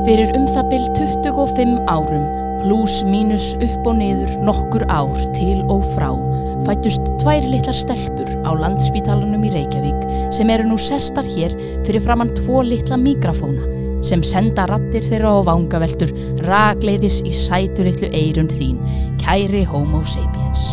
Fyrir um það byll 25 árum, pluss mínus upp og niður nokkur ár til og frá, fættust tvær litlar stelpur á landspítalunum í Reykjavík sem eru nú sestar hér fyrir framann tvo litla mikrafóna sem senda rattir þeirra á vangaveltur ragleiðis í sætu litlu eirun þín, kæri homo sapiens.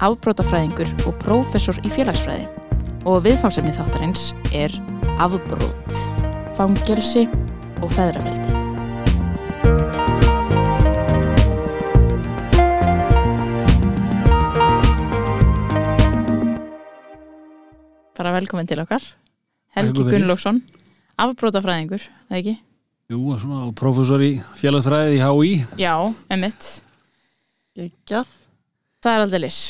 afbrótafræðingur og prófessor í félagsfræði og viðfangsefni þáttarins er afbrót, fangelsi og feðraveldið. Bara velkomin til okkar, Helgi. Gunnlaugsson, afbrótafræðingur, það ekki? Jú, svona og prófessor í félagsfræði í HÍ Já, emitt, Gekja. Það er aldrei lis.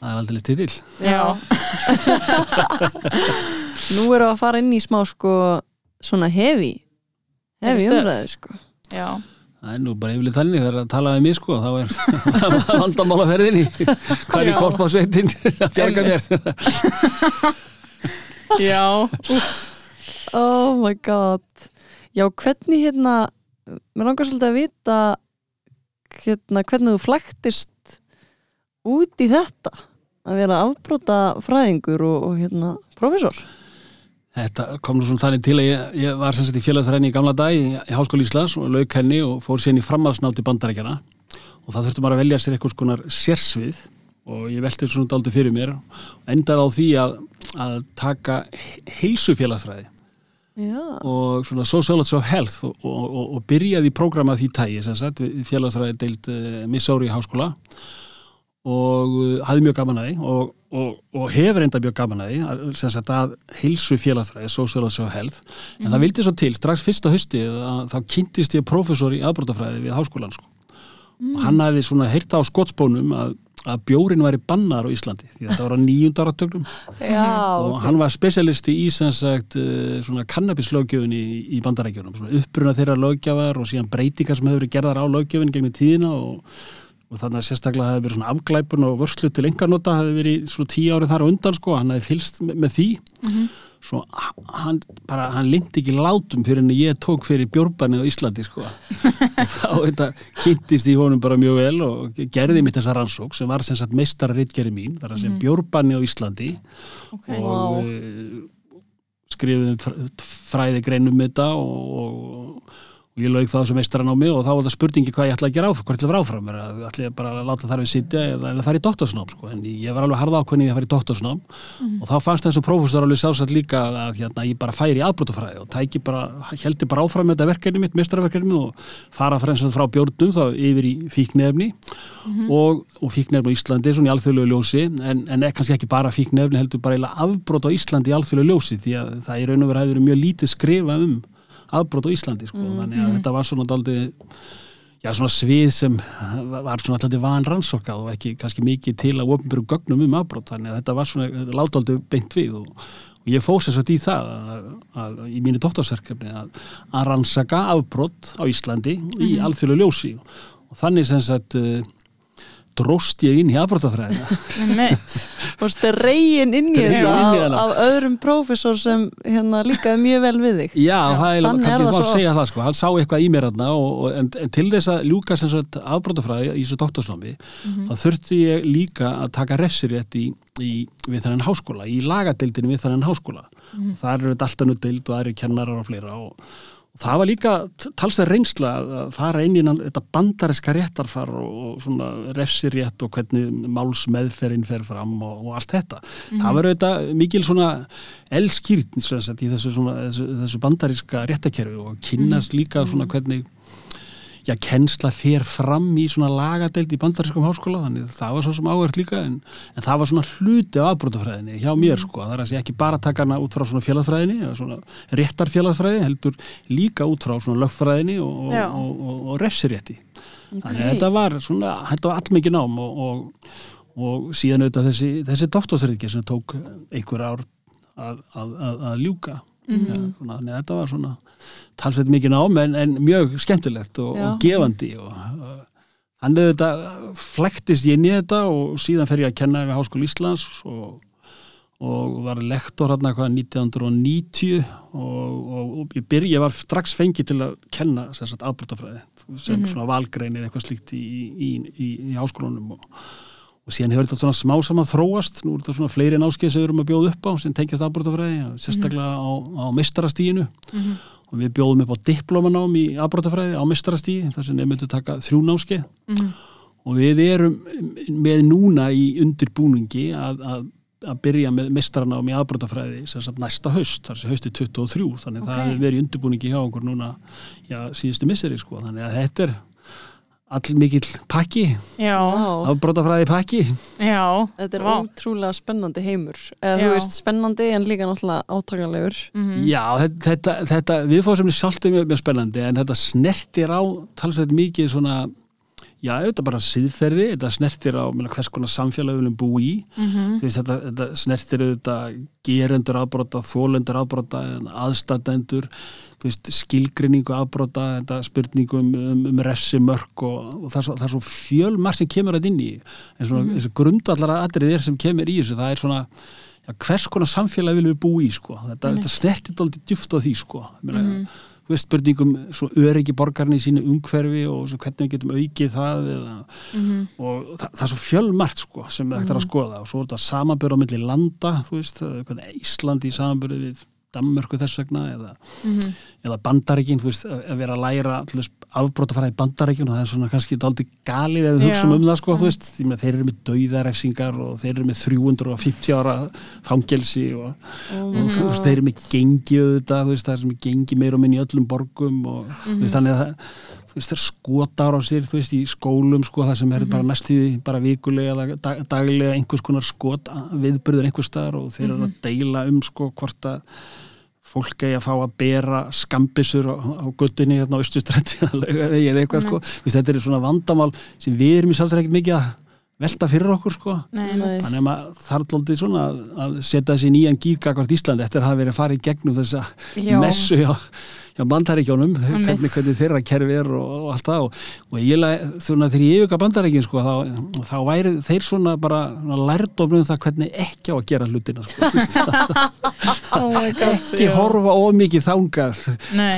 það er aldrei titill Já. Nú erum við að fara inn í smá sko svona hefi. Hefi umræðu sko. Já. Það er nú bara yfirlega þannig þegar að tala við mig sko þá er vandamálaferðinni hvað er í korpásveitin að fjarga mér Já. Oh my god. Já, hvernig hérna, mér langar svolítið að vita hérna hvernig þú flæktist út í þetta að vera afbróta fræðingur og, og hérna professor. Þetta kom nú svona þannig til að ég, ég var sagt í félagsfræðinni í gamla dag í, í Háskóli Íslands og lauk henni og fór síðan í framhalsnátt í bandarækjana og það þurfti maður að velja sér eitthvað skonar sérsvið og ég velti svona dálítið fyrir mér og endaði á því að, að taka heilsufélagsfræði Já. og svona Sociology of Health og, og, og, byrjaði í prógrama því tægi sem sagt, félagsræði deild uh, Missouri háskóla og uh, hafði mjög gaman að því og, og, og hefur enda mjög gaman að því sem sagt að heilsu félagsræði Sociology of Health en það vildi svo til strax fyrsta hausti að þá kynntist ég prófessor í aðbrótafræði við háskólan sko. og hann hafði svona heyrta á skotspónum að, að bjórin væri bannar á Íslandi því þetta var á nýjundar áratögnum Já. og hann var specialisti í sem sagt uh, svona kannabislögjöfun í, í bandarækjunum, svona uppruna þeirra lögjafar og síðan breytingar sem hefur gerðar á lögjöfun gegnum tíðina og, þannig að sérstaklega hefði verið svona afglæpun og vörslu til engarnota hefði verið svona tíu árið þar á undan sko, hann hefði fylst með, því svo hann bara, hann lindi ekki látum fyrir en ég tók fyrir bjórbannið á Íslandi sko og þá þetta kynntist í honum bara mjög vel og gerði mitt þessa rannsók sem var sem sagt meistara ritgeri mín, þar að segja bjórbannið á Íslandi Ok. og wow. skrifuðum fr- fræði greinum þetta og, og, og ég lauk það sem meistaran á mig og þá var það spurningi hvað ég ætla að gera áfram, hvað ég ætla að vera áfram. Er ég bara að láta þar við sitja eða, eða fara í doktorsnám sko. en ég var alveg harða ákveðin í að fara í doktorsnám og þá fannst þessu prófessor alveg sjálfsagt líka að hérna, ég bara færi í aðbrótafræði og tæki bara, heldi bara áfram með þetta verkefni mitt, meistarverkefni og fara fremst frá bjórnum þá yfir í fíknefni og, og fíknefni á Íslandi svona í alþjóðlegu ljósi. En, en kannski ekki bara fíknefni heldur bara afbrót á Íslandi í alþjóðlegu ljósi því að það í raun og verið hefur verið mjög lítið skrifa um afbrót á Íslandi sko. þannig að þetta var svona daldið já svona svið sem var svona alltaf van rannsókað og ekki kannski mikið til að ofnbjörgu gögnum um afbrót þannig að þetta var svona látaldið beint við og, og ég fór sér satt í það að, að, í mínu doktorsverkefni að, að rannsaka afbrót á Íslandi í alþjóðlegu ljósi. Og þannig sem sagt uh, dróst ég inn í afbrótafræðina. Fórstu reygin inn í þetta af, af öðrum prófessor sem hérna líkaði mjög vel við þig. Já, það er Þannig kannski það má svo segja það sko, hann sá eitthvað í mér og, en, en til þess að ljúka sem sagt afbrótafræði í þessu doktorsnámi þá þurfti ég líka að taka refsirétt í, í, við þennan háskóla í lagadeildinu við þennan háskóla. Þar eru þetta alltaf nú deild og það eru kennarar og fleira og það var líka talsað reynsla að fara inn í þetta bandariska réttarfar og, svona refsirétt og hvernig málsmeðferinn fer fram og, og allt þetta. Það var auðvitað mikil svona elskýrn í þessu, svona, þessu, þessu bandariska réttakerfi og kynnast líka svona hvernig já, kennsla fer fram í svona lagadeild í bandarískum háskóla þannig það var svo sem áhört líka en, en það var svona hluti af afbrótafræðinni hjá mér sko, það er að sé ekki bara taka hana út frá svona félagsfræðinni svona réttar félagsfræði heldur líka út frá svona lögfræðinni og, og, og, og refsirétti. Okay. þannig þetta var svona, þetta var allmikið nám og síðan auðvitað þessi, þessi doktorsreiki sem tók einhver ár að, að, að, að ljúka mm -hmm. ja, þannig að þetta var svona talsveit mikið nám en, en mjög skemmtilegt og, og gefandi og hann hefur þetta flektist ég inn í þetta og síðan fer ég að kenna við Háskóli Íslands og, og var lektor hérna hvað 1990 og, og ég, byrj, ég var strax fengið til að kenna sérstaklega afbrótafræði sem mm -hmm. svona valgrein eða eitthvað slíkt í, í, í, í háskólanum og og síðan hefur þetta svona smá saman þróast. Nú er þetta svona fleiri náskeið sem við erum að bjóða upp á sem tengjast afbrótafræði, sérstaklega á, á mistarastíginu mm -hmm og við bjóðum upp á diplomanám í afbrótafræði á mistrastíði þar sem nefndu taka þrjú námskeið. Mm -hmm. og við erum með núna í undirbúningi að, að, að byrja með mistranám í afbrótafræði sagt næsta haust, þar sem hausti 23 þannig okay. það hefur verið í undirbúningi hjá okkur núna já, síðustu misseri sko. Þannig að þetta er all mikill pakki afbrótafræði pakki. Já, þetta er ótrúlega spennandi heimur. Eða Já. þú veist spennandi en líka náttúrulega átakanlegur. Mm -hmm. Já, þetta, þetta viðfóðsefni sjálft er mjög, mjög spennandi en þetta snertir á talsveit mikið svona Já, þetta er bara síðferði, þetta snertir á mjög, hvers konar samfélag við viljum bú í. Mm -hmm. veist, þetta, þetta snertir auðvitað gerendur afbróta, þólendur afbróta aðstatendur veist, skilgrinningu afbróta þetta spurningu um, um, um refsimörk og, og það, er það er svo fjölmar sem kemur að inn í en svona mm -hmm. grundvallara atriðir sem kemur í þessu, það er svona já, hvers konar samfélag viljum við bú í sko. þetta, þetta snertir doldið djúft á því sko. mm -hmm þú veist, spurningum öryggi borgarni í sínu umhverfi og hvernig við getum aukið það eða, mm -hmm. og það, það er svo fjölmart sko, sem við ættum að mhm. skoða og svo er þetta samanbyrð á milli landa veist, Íslandi í samanbyrði við Danmörku þess vegna eða, mm -hmm. eða bandaríkin, þú veist, að vera að læra afbrót að fara í bandaríkin og það er svona kannski aldrei galið ef við hugsaum um það sko, þú veist, því að þeir eru með dauðarefsingar og þeir eru með 350 ára fangelsi og, oh og þú veist, þeir eru með gengi auðvitað, þú veist, það er sem gengi meir og minn í öllum borgum og mm -hmm. þannig að það þú veist, þeir skotar á sér, þú veist, í skólum sko, það sem er bara mhm. næstíði, bara vikulega eða dag, daglega einhvers konar skot viðbyrður einhvers staðar og þeir eru að mhm. deila um sko hvort að fólk eigi að fá að bera skambisur á, á guttunni hérna á Östustrætti eða eitthvað sko Vist, þetta er svona vandamál sem við erum í sálsar ekkert mikið að velta fyrir okkur sko Nei, þannig að maður þarf alltaf svona að setja þessi nýjan gýrgakvart Íslandi eftir að hafa verið að fara í gegnum þessa Já. messu hjá hjá bandaríkjónum, hvernig, hvernig þeirra kerfi er og, og allt það. Og, og ég svona þegar ég yfirka bandaríkin sko, þá, þá væri þeir svona bara lærdofnum það hvernig ekki á að gera hlutina sko, oh ekki horfa ómikið þángar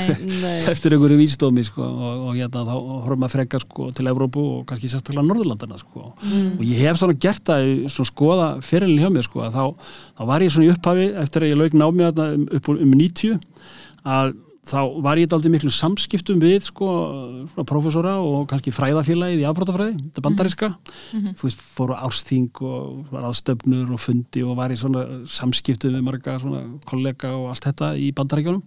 eftir einhverju vísdómi sko, og, og hérna, þá horfum maður frekar sko, til Evrópu og kannski sérstaklega Norðurlandana sko. mm. og ég hef svona gert það svona skoða fyrirlin hjá mér sko, þá, þá var ég svona í upphafi eftir að ég laug námið um, um 90 að þá var ég aldrei miklu samskiptum við sko, profesora og kannski fræðafélagið í afbrótafræði, þetta bandariska mm -hmm. þú veist, fóru ársþing og var aðstöfnur og fundi og var í svona samskiptum við marga kollega og allt þetta í bandaríkjónum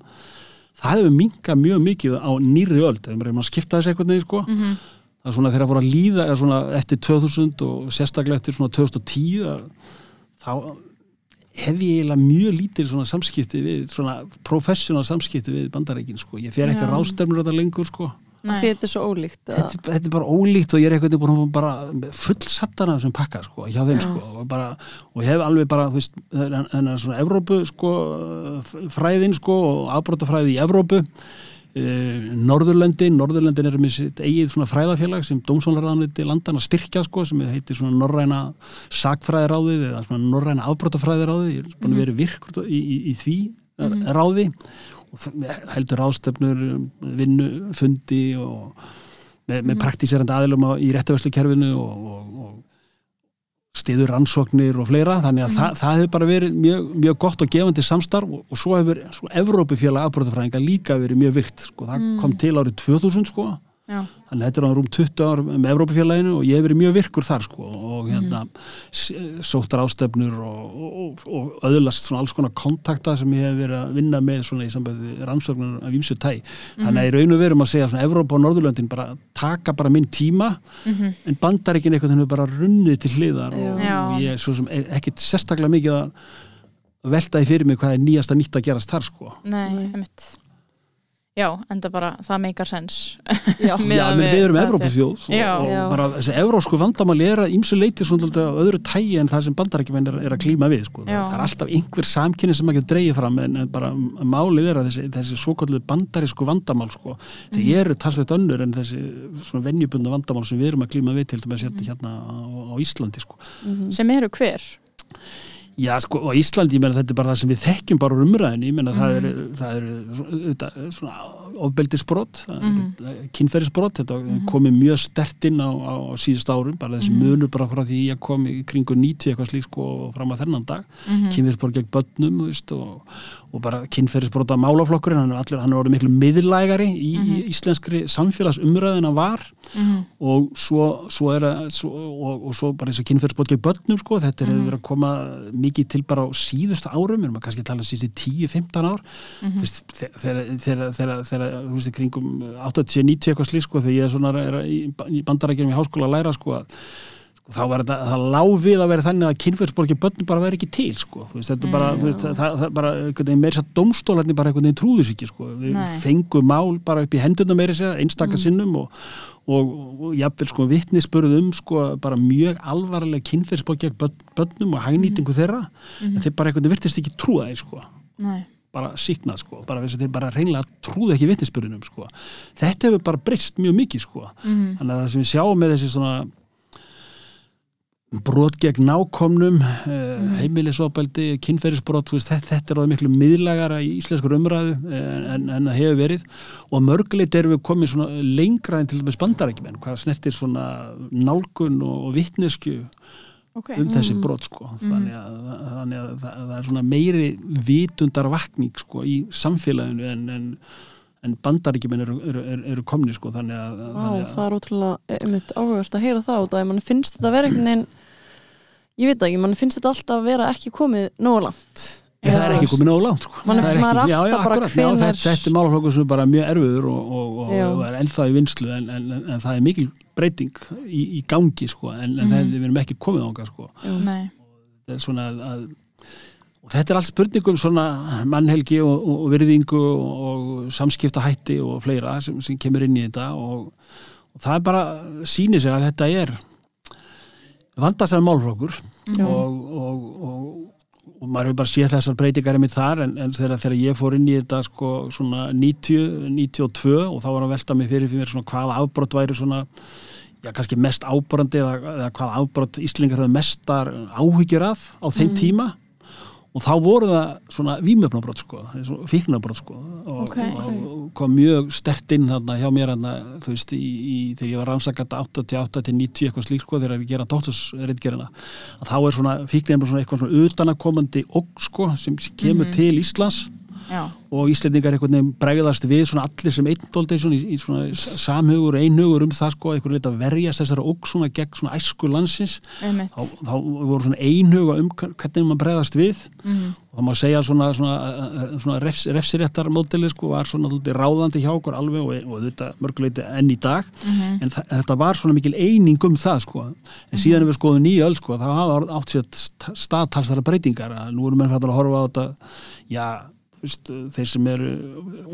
það hefur minkað mjög mikið á nýri öld, þegar maður skipta þessu eitthvað neði sko, mm -hmm. það er svona þegar það voru að líða svona, eftir 2000 og sérstaklega eftir 2010 þá hef ég eiginlega mjög lítið svona samskipti við, svona professional samskipti við bandarækin sko, ég fer ekki að rástefnur þetta lengur sko. Þetta er svo ólíkt þetta, þetta er bara ólíkt og ég er eitthvað búin að bara fullsattana þessum pakka sko, hjá þeim Já. sko og, bara, og ég hef alveg bara, þú veist, þennan svona Evrópu sko, fræðin sko og afbrótafræði í Evrópu Norðurlöndin, Norðurlöndin er með sitt eigið svona fræðafélag sem Dómsvonarraðanviti landan að styrkja sko sem heitir svona Norræna sakfræðiráðið eða svona Norræna afbrótafræðiráðið ég er búin að mhm. vera virkur í, í, í því mm -hmm. ráði og heldur ráðstöfnur, vinnu fundi og með, með mm -hmm. praktíserandi aðilum á, í réttavörslu kerfinu og, og, og stiður rannsóknir og fleira þannig að það, það hefur bara verið mjög, mjög gott og gefandi samstarf og, og svo hefur Evrópufélag afbrótafræðinga líka verið mjög virt sko. það kom til árið 2000 sko Já. þannig að þetta er á rúm 20 ár með Evrópufélaginu og ég hef verið mjög virkur þar sko og hérna s- sóttar ástefnur og, og, og öðlast svona alls konar kontakta sem ég hef verið að vinna með svona í sambandi rannsóknur af ímsu tæ þannig að í raun og verum að segja svona Evrópa og Norðurlöndin bara taka bara minn tíma Mhm. en bandaríkin eitthvað þannig bara runnið til hliðar og, Já. og ég er svo sem er ekkit sérstaklega mikið að velta því fyrir mig hvað er nýjasta nýtt að gerast þar sko Nei, Já, enda bara, það meikar sens Já, Já, menn við erum hvað Evrópufjóð og, og bara þessi evrósku vandamáli er að ímsu leiti svona öðru tægi en það sem bandarækjumenn er, er að klíma við sko. Það er alltaf einhver samkynni sem maður getur dreigið fram en, en bara málið er að þessi, þessi svokallið bandarísku vandamál sko. þeir Mhm. eru talsveit önnur en þessi svona venjubundna vandamál sem við erum að klíma við til dæmis hérna, hérna á, á Íslandi sko. sem eru hver Já, sko, á Íslandi, ég meina þetta er bara það sem við þekkjum bara umræðinu, ég meina það Mhm. eru það eru svona, svona ofbeldisbrot, mm Mhm. -hmm. kynferðisbrot þetta komið mjög stert inn á, á, á síðust árum, bara þessi Mhm. munur bara frá því að komi kringu 90 eitthvað slík sko fram að þennan dag, Mhm. kynferðisbrot gegn börnum, veist, og, og bara kynferðisbrot að málaflokkurinn, hann er allir, hann er orðið miklu miðlægari í, í íslenskri samfélagsumræðina var Mhm. og svo, svo er að svo, og, og svo bara eins og kynferðsbótt gegn börnum sko, þetta er Mhm. verið að koma mikið til bara á síðustu árum, erum að kannski tala um síðustu 10-15 ár Mhm. Þegar- þegar, þú veist, í kringum 80-90 eitthvað slík sko, þegar ég er svona er í, bandarækjum í háskóla að læra sko, að sko, þá var þetta, það lág við að vera þannig að kynferðsbótt gegn börnum bara veri ekki til sko, þú veist, þetta er bara, Mm. þú veist, það, það, það bara, einhvern veginn meira þess að dómstólarnir bara einhvern veginn trúðu sig ekki sko, við Nei. fengum mál bara upp í hendurna meira segja, einstaka sinnum og og, og jafnvel sko vittnisspörð um sko bara mjög alvarlega kynferðsbók gegn börn, börnum og hagnýtingu þeirra en þeir bara einhvern veginn virtist ekki trúa þeir sko Nei. Bara síknað sko, bara þess að þeir bara reynilega trúðu ekki vittnisspörðunum sko. Þetta hefur bara breyst mjög mikið sko. Mhm. þannig að það sem við sjáum með þessi svona brot gegn nákomnum uh, heimilisofbeldi, kynferðisbrot þetta, þetta er alveg miklu miðlægara í íslenskur umræðu en, en, en það hefur verið. Og mörguleit erum við komið svona lengra en til dæmis bandarækjumenn hvað snertir svona nálgun og, og vittnesku Ok. um þessi brot sko. Þannig að, þannig að það, það er svona meiri vitundarvakning sko í samfélaginu en, en, en bandaríkjumenn eru, eru, eru, eru komni sko þannig að, Vá, þannig að það er ótrúlega einmitt áhugavert að heyra það út að mann finnst þetta einhvern veginn ég veit það ekki, mann finnst þetta alltaf að vera ekki komið nógu langt. Ég, það er ekki komið nógu langt sko. Man- Það er er ekki- já, já, bara akkurat, já, þetta, þetta er málaflokkur sem er bara mjög erfiður og, og, og, og er ennþá í vinslu en, en, en, en það er mikil breyting í, í gangi sko, en, en það, við erum ekki komið ánga sko. Nei. þetta er svona að, og þetta er allt spurningum svona mannhelgi og, og, og virðingu og, samskiptahætti og fleira sem, sem kemur inn í þetta og, og það er bara sýnir sig að þetta er vandasæðan málflokkur og, og, og, og maður hefur bara séð þessar breytingar einmitt þar en, en þegar, þegar ég fór inn í þetta sko svona 90, 92 og þá var að velta mig fyrir fyrir mér svona hvaða afbrott væri svona já, kannski mest ábrandi eða, eða hvaða afbrott Íslingar höfðu mestar áhyggjur af á þeim tíma. Og þá voru það svona vímöfnabrott sko, fíknabrott sko. Og, Ok. og, og kom mjög stert inn þarna hjá mér þarna, þú veist, í, í, þegar ég var rannsakað 88 til 90 eitthvað slík sko þegar við gera dóttursreitgerina að þá er svona fíknefnum svona eitthvað svona utanakomandi okk sko sem kemur til Íslands Já. og Íslendingar einhvern veginn bregðast við svona allir sem einn dóldi í, í svona samhugur og einhugur um það sko einhvern veginn að verjast þessara okk svona gegn svona æsku landsins. Þá, þá voru svona einhuga um hvernig maður bregðast við. Mhm. og það má segja svona, svona, uh, svona refs, refsiréttar mótilið sko var svona ráðandi hjá okkur alveg og, og þetta mörguleiti enn í dag. Mhm. en þa- þetta var svona mikil eining um það sko. En síðan ef við skoðum nýja öll sko þá hafa átt sér staðtalsara breytingar. Að nú erum menn fættur að horfa á þetta já Vist, þeir sem eru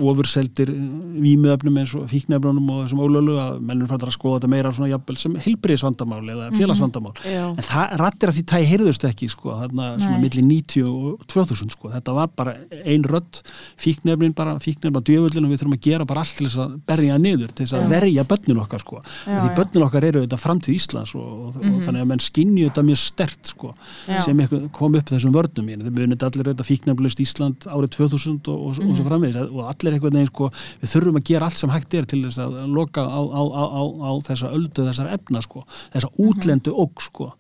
ofurseldir vímuöfnum eins og fíknefnunum og þessum ólölu að mennum fættur að skoða þetta meira svona jafnvel sem heilbriðisvandamál eða félagsvandamál Já. en það rattir að því tæði heyrðust ekki sko, þarna svona Nei. milli 90 og 2000 sko, þetta var bara ein rödd fíknefnin bara, fíknefnin bara djöfullin og við þurfum að gera bara allt til þess að berja niður, til þess að verja börnin okkar sko, Já, því já. börnin okkar eru þetta framtíð Íslands og, og, og þannig að menn skinju þetta mjög stert sko, Já. sem kom upp þessum vörnum mín, þið munið allir auðvitað fíknefnlust Ísland árið 2000 2000 og, og, og svo framvegis. Og allir einhvern veginn sko, við þurfum að gera allt sem hægt er til þess að loka á, á, á, á, á þessa öldu þessar efna sko, þessa útlendu óg sko,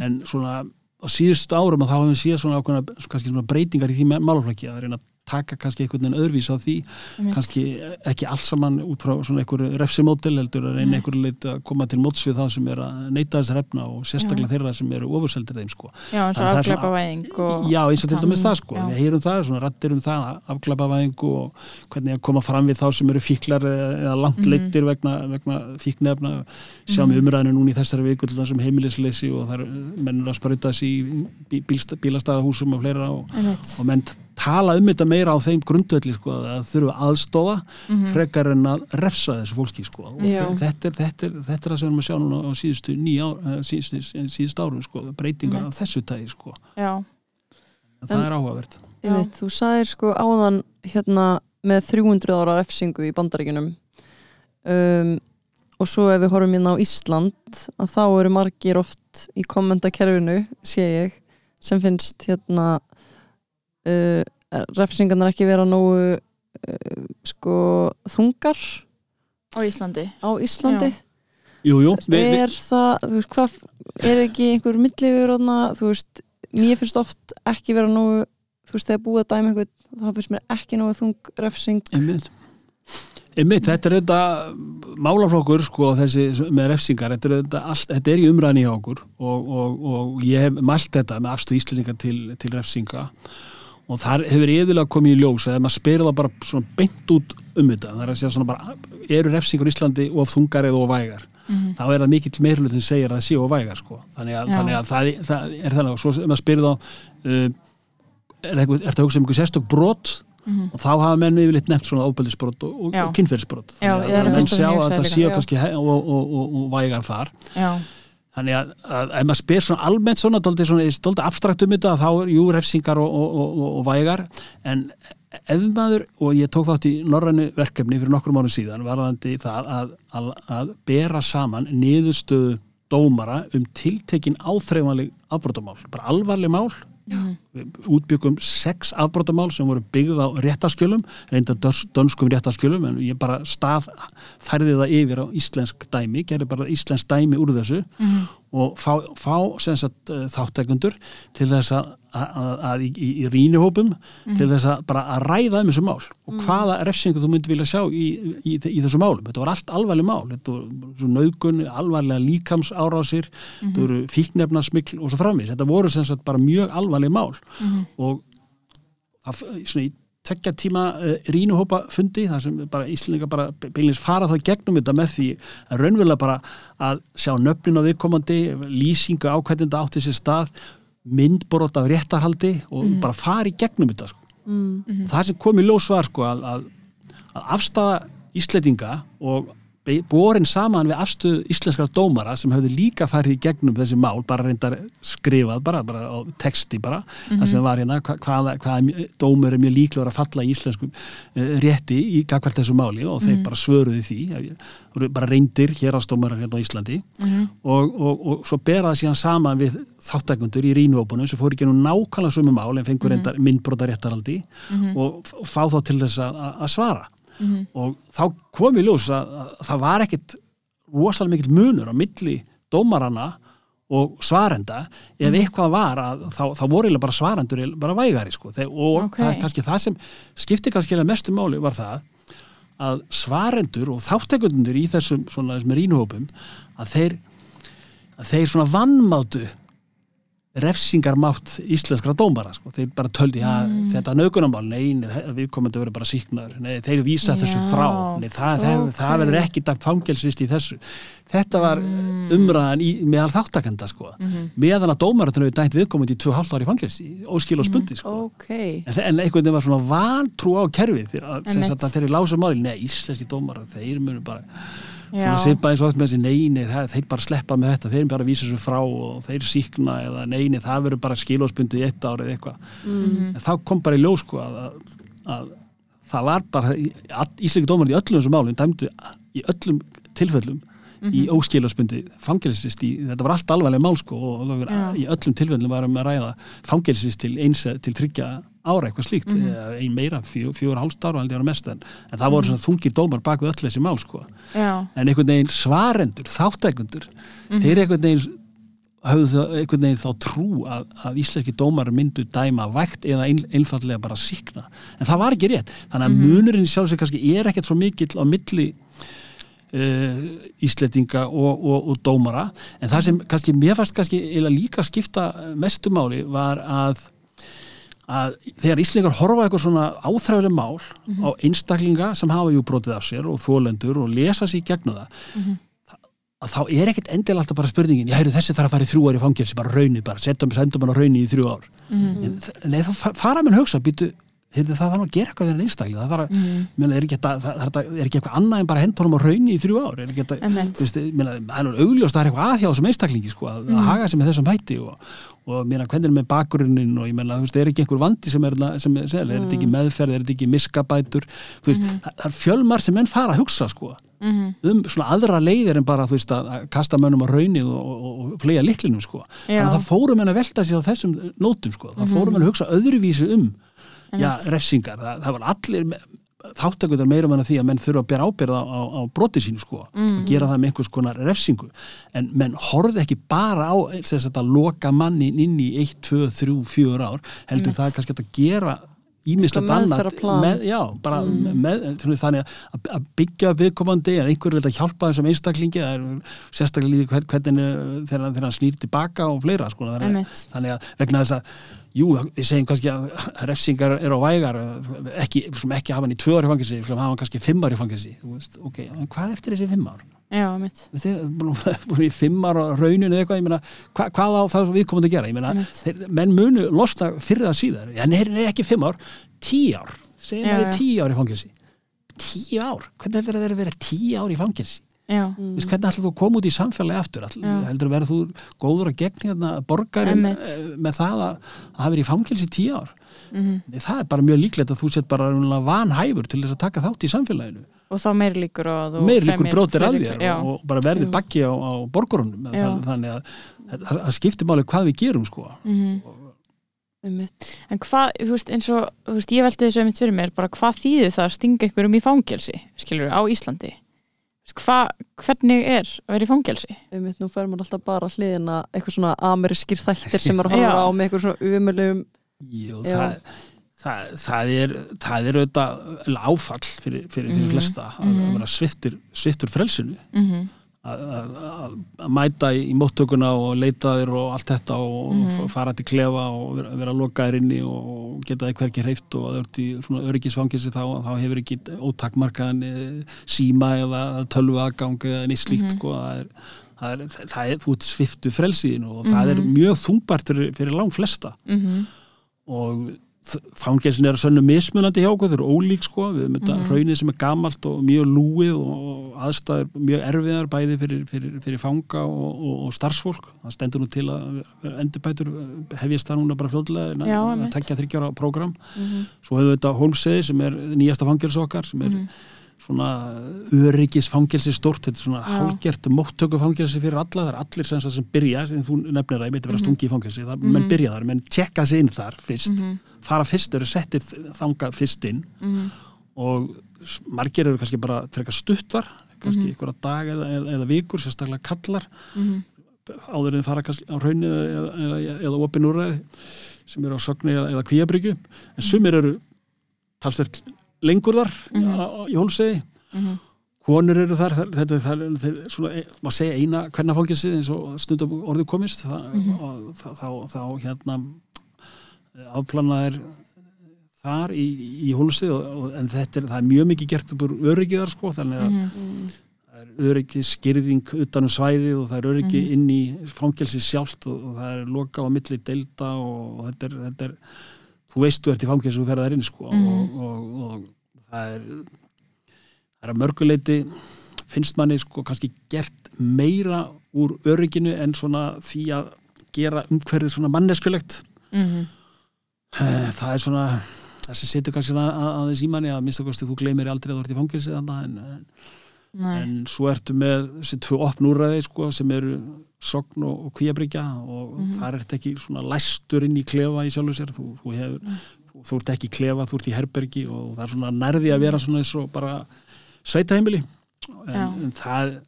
en svona á síðustu árum að þá hefum við séð svona ákveðna kannski svona breytingar í því málaflöki að reyna að taka kannski einhvern veginn öðruvís á því Einmitt. kannski ekki alls saman út frá svona einhverju refsimódel heldur að reyna einhverju leit að koma til móts við þá sem er að neyta þessar efna og sérstaklega þeirra sem eru ofurseldir þeim sko. Já, eins og það afglæpavæðing og... Já, eins og til dæmis það sko, Já. við heyrum það, svona rættir um það, afglæpavæðingu og hvernig að koma fram við þá sem eru fíklar eða langt leittir vegna, vegna fíknefna, sjáum við umræðinu núna í þessari viku til þessum heimilisleysi og það er mennur að sprauta þessi í bílastæðahúsum og fleira og, og menn tala um þetta meira á þeim grundvelli sko, að þurfa aðstóða Mhm. frekar en að refsa þessu fólki sko. og þetta er, þetta, er, þetta er það sem við erum að sjá núna á síðustu, ný ár, eh, síðustu, síðustu árum sko, breytingar Einmitt. af þessu tægi sko. Það En- er áhugavert. Einmitt, þú sagðir sko áðan hérna með 300 ára refsingu í bandaríkinum um, og svo ef við horfum hérna á Ísland að þá eru margir oft í kommentakerfinu, sé ég sem finnst hérna uh, refsingarnar ekki vera nógu uh, sko þungar á Íslandi. á Íslandi. Já. Jú, jú, við, er það, þú veist, hvað er ekki einhver millifur þú veist, mér finnst oft ekki vera nógu, þú veist, þegar búið að dæma einhvern, þá finnst mér ekki nógu þung refsing. Einmitt. Einmitt, þetta er þetta málaflokkur sko þessi með refsingar. Þetta er, þetta, allt, þetta er í umræðin í okkur og, og, og ég hef mælt þetta með afstöð Íslandinga til, til refsinga. og þar hefur yfirlega komið í ljós að maður spyrir það bara svona beint út um þetta það er að segja svona bara eru refsingar í Íslandi of þungar eða of vægar? Mhm. þá er það mikill meirhlut sem segir að það sé of vægar sko. þannig að, þannig að það, það er þannig og svo maður spyrir þá uh, er það að hugsa um einhver sérstök brot? Mhm. og þá hafa menn yfirleitt nefnt svona ofbeldisbrot og, og, og kynferðisbrot. Þannig að að menn sjá að þetta líka, séu kannski og, og, og, og vægar þar. Já, þannig að, að ef maður spyr svona almennt svona dóldi, svona, dóldi abstrakt um þetta þá er jú refsingar og, og, og, og, vægar. En ef maður og ég tók þátt í norrænu verkefni fyrir nokkur mánu síðan varðandi það að, að, að bera saman niðurstöðu dómara um tiltekin áþreifanleg afbrotamál, bara alvarleg mál útbyggum sex afbrotamál sem voru byggð á réttaskjölum reynda dönskum réttaskjölum en ég bara stað færði það yfir á íslensk dæmi, gerði bara íslensk dæmi úr þessu Mhm. Og fá, fá sagt, eh, þáttekundur til þess að, að, að í, í, í rínihópum til þess að bara að ræða um þessu mál og hvaða refsingu þú myndi vilja sjá í, í, í þessu málum. Þetta var allt alvarleg mál. Þetta voru nauðgun, alvarlega líkams árásir, þetta voru fíknefnarsmikl og svo framvís. Þetta voru sagt bara mjög alvarleg mál Mhm. og það, svona í tekja tíma uh, rínuhópa fundi þar sem bara Íslandinga bara beinleins fara þá í gegnum þetta með því að raunverulega bara að sjá nöfnin á viðkomandi lýsingu ákvæðinda átti sér stað myndborot af réttarhaldi og bara fara í gegnum þetta sko. mm. það sem kom í ljós var sko, að, að, að afstafa Íslandinga og borin saman við afstöðu íslenskara dómara sem höfðu líka farið í gegnum þessi mál, bara reyndar skrifað bara, bara á texti bara það sem var hérna, hva, hvaða, hvaða dómur er mjög líklegur að falla í íslenskum uh, rétti í gagvart þessu máli og þeir bara svöruði því bara reyndir hérastómarar hérna á Íslandi. Mhm. og, og, og svo bera það síðan saman við þáttakundur í rínuvópunum sem fór ekki nú nákvæmlega sömu mál en fengur Mhm. reyndar myndbrota réttaraldi og fá þá til þess að, að- svara Mhm. og þá kom í ljós að, að, það var ekkit rosalega mikill munur á milli dómarana og svarenda ef Mhm. eitthvað var að þá, þá voru bara svarendur bara vægari sko. Þeir, og Ok. það kannski það sem skipti kannski mestu máli var það að svarendur og þáttekundur í þessum, svona, þessum rínuhópum að þeir að þeir svona vannmátu refsingarmátt íslenskra dómara sko. þeir bara töldi að Mm. þetta nögunamál, nei, nei, við komandi verið bara síknar, nei, þeir vísa þessu Já, frá nei, það, það, ok. það verður ekki dagt fangelsvist í þessu þetta var Mm. umræðan í, meðal þáttakenda sko. Mhm. meðan að dómaratunum við dæmt viðkomandi í 2,5 ári fangelsi, óskil og spundi sko. ok En, en einhvern veginn var svona vantrú á kerfið að, að þeir lása máli, nei, íslenski dómarar, þeir munu bara Já. svona svipa eins og oft með þessi nei, nei, það, þeir bara sleppa með þetta, þeir bara vísa þessu frá og þeir síkna eða nei, nei, það verður bara skilóspundi í eitt ári eða eitthvað. Mhm. En þá kom bara í ljós sko að, að, að það var bara, íslenski dómarar í öllum þessum málum dæmdu í öllum tilfellum í óskilóspundi fangelsist í, þetta var allt alvarlega mál sko og það var, Já. í öllum tilfellum varum að ræða fangelsist til eins til þryggja ára eitthvað slíkt, Mhm. eða ein meira fjó, fjóra hálft ára held ég að vera mest en, en það voru Mhm. svona þungir dómar bak við öll þessi mál sko já, en einhvern veginn svarendur, þáttækundur Mhm. þeir einhvern veginn höfðu það, einhvern veginn þá trú að, að íslenski dómar myndu dæma vægt eða ein, einfallega bara síkna en það var ekki rétt, þannig að Mhm. munurinn sjálf sig kannski er ekkert svo mikill á milli uh, Íslendinga og, og, og dómara en það sem kannski mér fannst kannski eiginlega líka skipta mestumáli var að að þegar Íslingar horfa eitthvað svona áþræðuleg mál á einstaklinga sem hafa jú brotið af sér og þólendur og lesa sér í gegnum það Mhm. að þá er ekkert endilega alltaf bara spurningin já, heyrðu, þessi þarf að fara í þrjú ár í fangelsi, bara raunið bara setjum, sendum hann á raunið í þrjú ár Mhm. en, þ- nei, þá fa- fara menn hugsa býtu, heyrðu, það þarf að gera eitthvað við hann einstakling það þarf að, Mhm. er, ekki, þetta- það, það, er ekki eitthvað annað en bara hendur honum á raunið í þrjú ár er ekki nú augljóst að það er eitthvað að hjá þessum einstaklingi sko, að, að og, og meina, hvernig er með bakgrunnin og ég meina, þú veist, er ekki einhver vandi sem er, sem er, sem er, er þetta ekki meðferð, er þetta ekki miskabætur? Þú veist, það, það er fjölmar sem menn fara að hugsa sko, Mhm. um svona aðra leiðir en bara, þú veist, að, að kasta mönnum á raunið og, og, og flega liklinum sko. Já. þannig að það fórum menn að velta sig á þessum nótum sko, það fórum menn að hugsa öðruvísi um já, refsingar, það, það var allir þáttakundar meirum en að því að menn þurfa að bera ábyrða á, á, broti sínu sko Mhm. og gera það með einhvers konar refsingu en menn horfði ekki bara á þess að loka mannin inn í 1, 2, 3, 4 ár heldur Einmitt. það er kannski að gera ímislegt meðferðarplan. með, já, bara með, þannig að, að byggja viðkomandi en einhver vil að hjálpa þessum einstaklingi það er sérstaklega líði hvern- hvernig þegar, þegar hann snýr tilbaka og fleira sko, þannig að vegna þess að jú, við segjum kannski að refsingar eru á vægar ekki, við ekki hafa hann í tvö ári fangilsi við hafa hann kannski fimm ári fangilsi veist, ok, en hvað eftir þessi fimm ár? já, mitt Við þið, búin í fimm ára á rauninu eða eitthvað, ég meina, hva, hvað á það viðkomandi að gera? Ég meina, þeir, menn munu losna fyrir það síðar, en er, er ekki fimm ár tíu ár, segjum maður já. tíu ár í fangilsi tíu ár, hvernig heldur það að vera tíu ár í fangilsi? Já, Vist, hvernig ætlar þú að koma út í samfélagi aftur? Já. heldur að vera þú góður að gegn hérna, borgarinn Einmitt. eh, með það að, að hafa verið í fangelsi í tíu ár? Mhm. Nei, það er bara mjög líklegt að þú sett bara vanhæfur til þess að taka þátt í samfélaginu. Og þá meir líkur meir líkur brótir að þér og, og bara verði bakki á, á borgarunum þannig að það, það skiptir máli hvað við gerum sko. Mhm. Einmitt. en hvað, þú veist, eins og veist, ég velti þessu einmitt fyrir mér, bara hvað þýðir það að stinga einhverjum í fangelsi, skilur á Íslandi Hva, hvernig er að vera í fangelsi Einmitt, nú fer maður alltaf bara hliðina eitthvað svona amerískir þættir sem er að horfa á með eitthvað svona umöluðum Jú, það, það, það er það er auðvitað áfall fyrir, fyrir, fyrir Mhm. flesta að Mhm. vera sviftur, sviftur frelsinu mm -hmm. Að, mæta í móttökuna og leita þér og allt þetta og Mhm. fara til klefa og vera, vera lokaðir inni og geta þið hverki hreift og að ert í svona öryggisfangilsi þá, þá hefur ekki ótakmarkaðan eh, síma eða tölvu aðgang eða neitt slíkt Mhm. sko, það er, það er, það er, ert sviftu frelsiðinu og það er Mhm. mjög þungbært fyrir, fyrir lang flesta Mm og fangelsin er að sönnu mismunandi hjá okkur, þau eru ólík sko, við erum þetta Mhm. hraunið sem er gamalt og mjög lúið og aðstæður mjög erfiðar bæði fyrir, fyrir, fyrir fanga og, og, og starfsfólk það stendur nú til að endurbætur hefjast það núna bara fljóðlega Já, að tekja þryggjára program -hmm. svo hefur þetta Holmseði sem er nýjasta fangels okkar sem er Mhm. svona öryggis fangelsi stórt, þetta er svona hálgert móttöku fangelsi fyrir alla, það er allir sem, sem byrja sem þú nefnir að ég meiti vera Mhm. stungi í fangelsi það, Mhm. menn byrja þar, menn tjekka sig inn þar fyrst, Mhm. Fara fyrst, eru settir þangað fyrst inn Mhm. og s- margir eru kannski bara frekar stuttar, kannski Mhm. einhverja dag eða, eða, eða vikur, sérstaklega kallar Mhm. áður en fara kannski á hraunni eða, eða, eða opin úrræði sem eru á sögni eða, eða kvíabryggju en sumir eru talsvert lengur þar Mhm. í hólsegi Mhm. konur eru þar, þetta er- það, svona, e- maður segja eina hvernafangilsið eins og stundum orðið komist það, Mhm. og þá, þá, þá hérna afplanaðir þar í, í hólsið og, og, en þetta er, er mjög mikið gert upp úr öryggiðar sko, þannig að Mhm. það er öryggi skýrðing utan um svæðið og það er öryggi Mhm. inn í fangelsi sjálft og, og það er lokað á milli deilda og, og þetta, er, þetta er þú veist þú ert í fangelsi og ferðar inn sko, Mhm. og, og, og það er það er að mörguleiti finnst manni sko kannski gert meira úr örygginu en svona því að gera umhverfið svona manneskulegt Mhm. Eh, það er svona það sem setur kannski aðeins í manni að minnst okkur þú gleymir aldrei að þú ert í fangelsi þannig en, en en svo ertu með þessi tvö opn úrræði sko, sem eru sogn og, og kvíabryggja og Mhm. þar ert ekki svona læstur inn í klefa í sjálfu sér. Þú, þú, hefur, þú ert ekki klefa, þú ert í herbergi og það er svona nærði að vera svona eins og bara sveitaheimili. En, en það eh,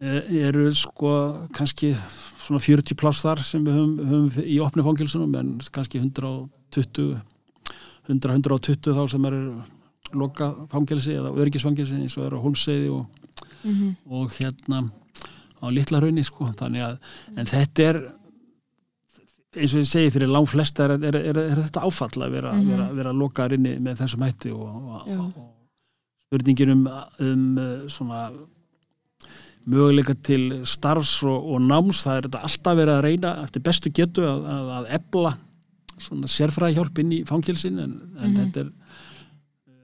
eru sko kannski svona 40 pláss þar sem við höfum, höfum í opni fangilsunum en kannski 120 100-120 þá sem eru loka fangilsi eða örgisfangilsi eins og eru á Holmseiði og, Mhm. og hérna á litla raunni sko þannig að en þetta er eins og ég segi fyrir lang flesta er, er, er, er þetta áfall að vera, Mhm. vera, vera lokaður inni með þessum hætti og, og, og spurningin um, um svona möguleika til starfs og, og náms, það er þetta alltaf verið að reyna eftir bestu getu að, að, að ebla svona sérfræðihjálp inn í fangilsin en, en Mhm. þetta er uh,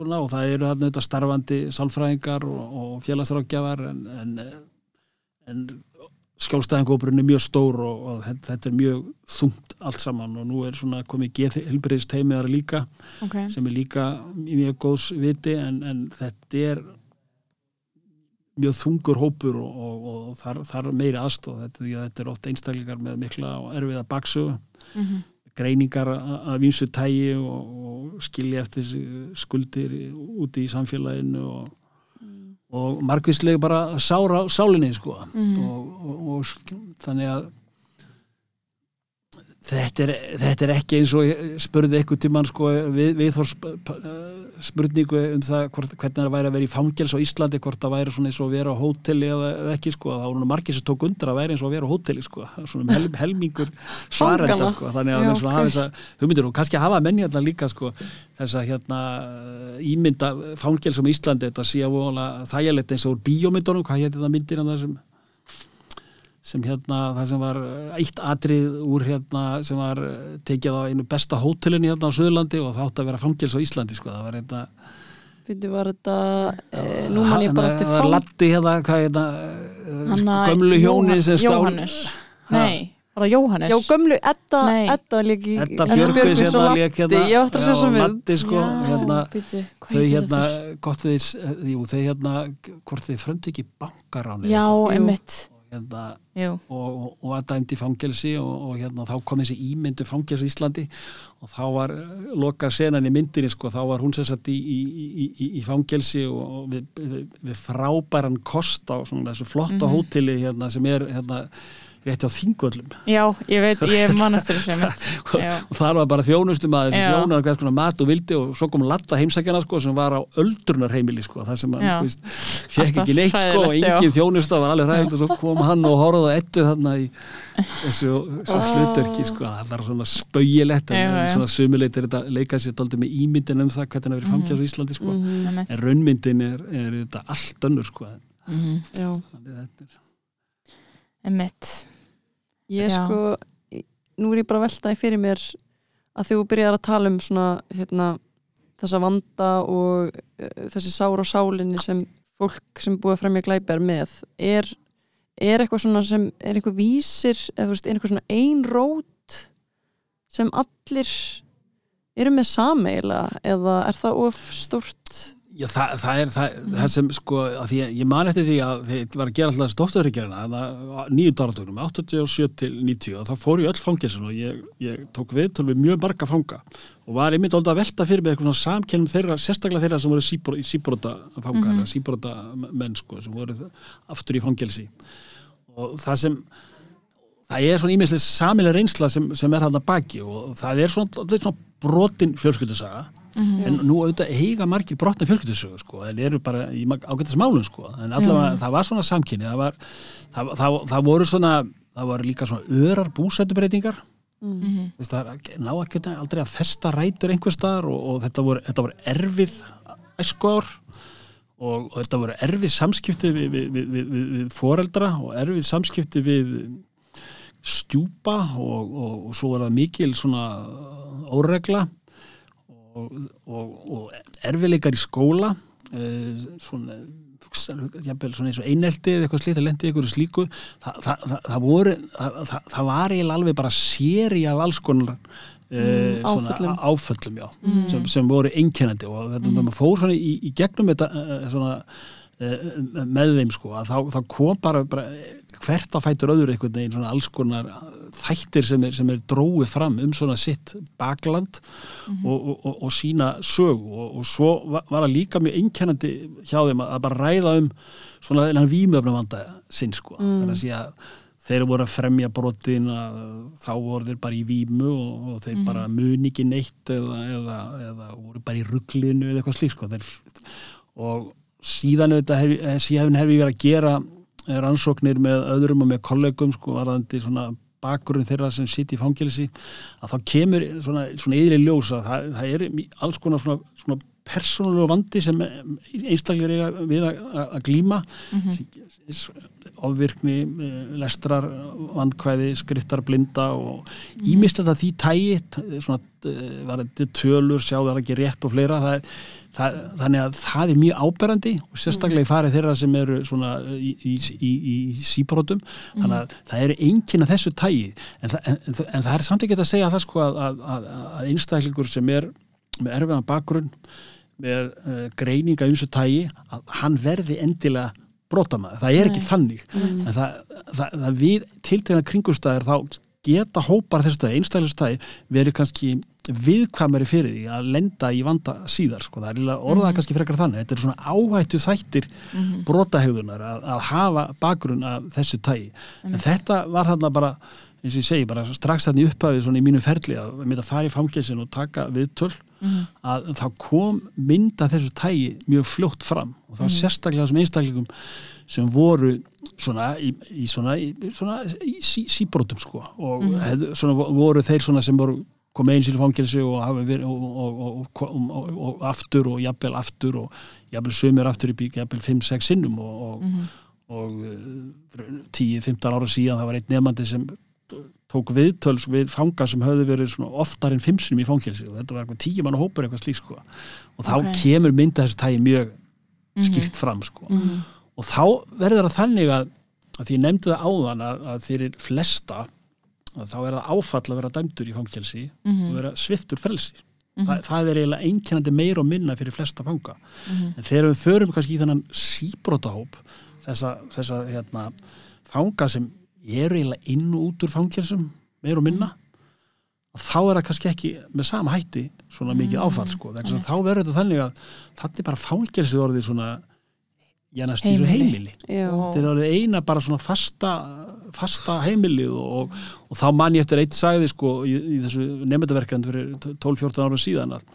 svona og það eru þarna þetta starfandi sálfræðingar og, og félagsrákjafar en, en, en skjálfstæðingópurinn er mjög stór og, og þetta, er mjög þungt allt saman. Og nú er svona komið geðhelbriðist teimiðar líka ok, sem er líka mjög góðs viti en, en þetta er mjög þungur hópur og, og, og þar, þar meiri aðstof þetta, þetta er oft einstaklingar með mikla og erfiða baksugu mhm, greiningar a- af vímsu tægi og, og skilja eftir skuldir úti í samfélaginu og, og margvíslega bara sára sálinni sko. Mhm. og, og, þannig að þetta er, þetta er ekki eins og spurði eitthvað tímann sko við, við þór spurningu um það hvort, hvernig það væri að vera í fangels á Íslandi hvort það væri svona eins og að vera á hóteli eða, eða ekki sko, þá voru nú margir sem tók undir að væri eins og að vera á hóteli sko, svona hel, helmingur svarenda sko, þannig að það er svona ok. hafa þess að hugmyndir og kannski hafa menni hérna líka sko þess að hérna ímynda fangelsum í Íslandi þetta sé að þægilegt eins og úr bíómyndunum, hvað hétt þetta myndir það sem hérna, það sem var eitt atrið úr hérna sem var eh, tekið á einu besta hótelinu hérna á Suðurlandi og það átti að vera fangels á Íslandi sko, það var hérna Fyrir var þetta, e, nú man ég bara eftir það var Latti hérna, hvað hérna Hanna, gömlu hjónin sem stál Jóhannes. Nei, var það Jóhannes? Já, gömlu, Edda. Edda lék í Edda og hérna lék hérna. Ég átti að sem við Latti sko, hérna þau hérna, gott þeir jú, þau hérna, hvort þeir fröndi ekki bankaráni? Já, Jú. Hérna, og, og, dæmt í fangelsi og, og hérna þá kom þessi ímyndu fangelsi í Íslandi og þá var eh, loka senan í myndinni sko, þá var hún sér satt í, í, í, í, fangelsi og, við, við, frábæran kost á svona þessu flotta Mhm. hóteli hérna sem er hérna rétti á þingvöllum. Já, ég veit, ég man eftir þessu einmitt. Já, og þar var bara þjónustum að þjónar hvers konar mat og vildi og svo kom Latta heimsækjana sko sem var á öldrunarheimili sko þar sem hann, þú veist, fekk ekki neitt sko og engin þjónusta var alveg hræðilegt. Og svo kom hann og horfði á ettu þarna í þessu, hlutverki sko það var svona spauilegt en Já, já. svona sumuleit er þetta leikað sér daldið með ímyndin um það hvernig það verið fangja einmitt ég Já. sko nú er ég bara að veltaði fyrir mér að þú byrjar að tala um svona hérna, þessa vanda og uh, þessi sár á sálinni sem fólk sem búið fremja glæpi er með er, er eitthvað svona sem er eitthvað vísir eða þú veist, er eitthvað svona ein rót sem allir eru með sameila eða er það of stort Já, það, það er það, það sem sko, að því að ég man eftir því að ég var að gera alltaf stofturríkjarina nýju daratögnum, 87 til 90 og þá fór ég öll fangelsun og ég, ég tók viðtöl við mjög marga fanga og var einmitt alltaf að velta fyrir mig eitthvað svona samkennum þeirra, sérstaklega þeirra sem voru síbor, í síbrota fanga, mm síbrota menn sko, sem voru aftur í fangelsi. Og það sem það er svona ímislega samilega reynsla sem, sem er hann að baki og það er svona, svona, svona brotin fjölskyldusaga Mhm. en nú auðvitað eiga margir brotna fjölskyldusögu sko, en eru bara í ágættis málum sko, en allavega það var svona samkynni það, var, það, það, það voru svona það voru líka svona örar búsættubreitingar mm. Mhm, Veist, það ná ekki aldrei að festa rætur einhver staðar og, og þetta, voru, þetta voru erfið æskuár og, og þetta voru erfið samskipti við, við, við, við, foreldra og erfið samskipti við stjúpa og, og, og svo var það mikil svona óregla og, og, og erfiðleikar í skóla eh, svona jafnvel svona eins og einelti eða eitthvað slítið lendi ykkur slíku Þa, það, það, það voru það, það, var eiginlega alveg bara séri af alls konar Mm, svona áföllum. áföllum já, Mhm. sem, sem voru einkennandi og þetta mm. fór í, í gegnum þetta eh, svona eh, með þeim sko þá, þá kom bara, bara hvert að fætur öðru einhvern veginn alls konar þættir sem er, sem er dróið fram um svona sitt bakland og, og, og, og sína sög og svo var, það líka mjög einkennandi hjá þeim að, að bara ræða um svona þennan vímöfnavanda sinn sko. Mm. þannig að sé að þeir voru að fremja brotin að þá voru þeir bara í vímu og, og þeir bara muni ekki neitt eða, eða, eða voru bara í rugglinu eða eitthvað slík sko. Og síðan auðvitað hef, síðan hef ég verið að gera rannsóknir með öðrum og með kollegum sko varðandi svona bakgrunn þeirra sem sitt í fangilsi að þá kemur svona, svona yðri ljós að það, það er alls konar svona, svona persónulegu vandi sem einstaklega er við að, að glíma ofvirkni, eh, lestrar vandkvæði, skriftar blinda og ímislega því tægi svona, eh, var þetta tölur sjáðu það ekki rétt og fleira það, það, þannig að það er mjög áberandi og sérstaklega í farið þeirra sem eru svona í, í, í, í síbrótum þannig að það eru enginn af þessu tægi en, en, en, en það er samt ekki að segja það sko að, að, að, að einstaklingur sem er með erfiðan bakgrunn með uh, greininga um þessu tægi að hann verði endilega brotamaður, það er ekki Nei. þannig. En það, það, það við tiltegna kringustæðir þá geta hópar þess að einstaklega verið kannski viðkvæmari fyrir því að lenda í vanda síðar sko. það er líka orðað kannski frekar þannig. Þetta er svona áhættu þættir brotahegðunar að, að hafa bakgrunn af þessu tægi en þetta var þarna bara eins og ég segi, bara strax þannig upphafið svona í mínu ferli að mynda að fara í fangelsin og taka viðtöl að þá kom mynda þessu tægi mjög fljótt fram. Og það var sérstaklega þessum einstaklingum sem voru svona í, í svona, í, svona í sí, síbrotum sko og hef, svona voru þeir svona sem voru komið eins í fangelsi og og, og, og, og, og aftur og jafnvel aftur og jafnvel sömur aftur í bík jafnvel 5-6 sinnum og, og uh, 10-15 ára síðan það var einn nefandi sem tók viðtöls við fanga sem höfðu verið svona oftar en fimmsunum í fangelsi og þetta var eitthvað tíu mann hópur eitthvað slík sko. Og þá Ok. kemur mynda þessu tægi mjög skýrt fram sko og þá verður það þannig að, að því ég nefndi það áðan að, að fyrir flesta að þá er það áfall að vera dæmdur í fangelsi og vera sviftur frelsi. Þa, það er eiginlega einkennandi meira og minna fyrir flesta fanga. En þegar við förum kannski í þennan síbrótahóp þessa, þessa hérna, fanga sem eru eiginlega inn og út úr fangelsum meira og minna þá er það kannski ekki með sama hætti svona mikið áfall sko. Þess að þá verður þetta þannig að þetta er bara fangelsið orðið svona jænast í Heimili. heimili Já. Þetta er orðið eina bara svona fasta fasta heimilið og, og þá man ég eftir eitt sagði sko í, í þessu nefndaverkand fyrir 12-14 ára síðan að,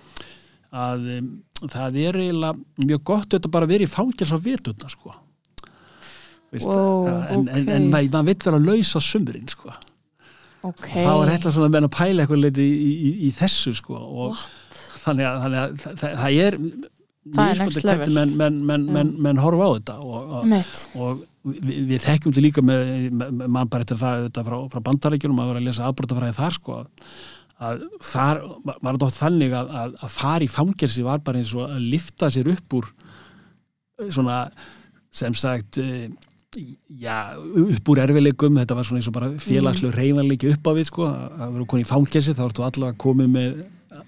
að um, það er eiginlega mjög gott þetta bara að vera í fangels á vituna sko Veist, Wow, en, en, en ok. maður vill vera að lausa sumrin sko ok þá er þetta svona að menna að pæla eitthvað leiti í, í, í þessu sko og þannig að, þannig að það, það er Hvernig menn, menn, menn, menn, horfa á þetta og, og, og við, við þekkjum þetta líka með, með, mann bara eftir það þetta frá, frá bandaríkjunum að vera að lesa afbrotafræði þar sko að þar var þetta oft þannig að, að, að fara í fangelsi var bara eins og að lifta sér upp úr eh, svona sem sagt eh, já, upp úr erfileikum þetta var svona eins og bara félagslega reyfanleiki upp á við sko, að vera konið í fangelsi þá ertu allavega komið með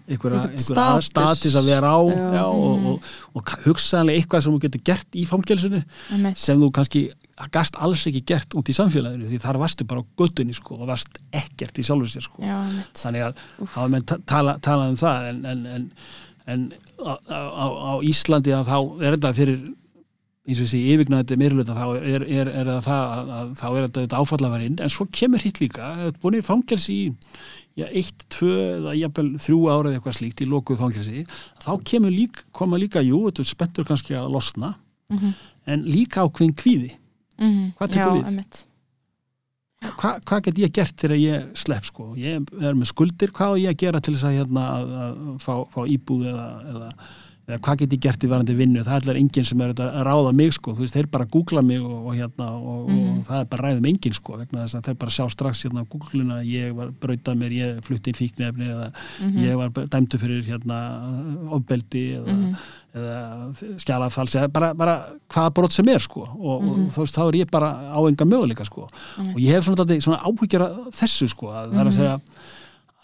einhverja, status. að vera á Já. og, og, og hugsaðanlega eitthvað sem þú getur gert í fangelsinu Mitt. sem þú kannski gast alls ekki gert út í samfélaginu því þar varstu bara á göttunni sko og varst ekkert í sjálfur sér sko Já, þannig að hafa menn ta- tala, talað um það en, en, en, en á, á, á Íslandi að þá er þetta fyrir eins og þessi yfirgnæði meirluta þá er, er, er það, að, að, þá er þetta, áfallavarinn en svo kemur hitt líka þetta búin í fangelsi í já, eitt, tvö eða jafnvel þrjú ára eða eitthvað slíkt í lokuð fangelsi þá kemur líka, koma líka, jú, þetta er spenntur kannski að losna Mhm. en líka ákveðin kvíði Mhm. Hvað tekur Já, við? Hva, hvað get ég gert þegar ég slepp sko, ég er með skuldir hvað á ég að gera til þess að, hérna, að, að fá, fá íbúð eða, eða, eða hvað get ég gert í varandi vinnu? Það er enginn sem er að ráða mig sko, þú veist, þeir bara googla mig og, og, hérna, og, og það er bara ræðum enginn sko, vegna þess að þeir bara sjá strax hérna á googluna, ég var brautað mér ég flutti inn fíknefni eða ég var dæmdu fyrir hérna ofbeldi eða, eða skjalafalsi, eða bara, bara hvaða brot sem er sko. Og, og þú veist, þá er ég bara á enga möguleika sko. Og ég hef svona, svona áhyggjur af þessu sko, að það er að segja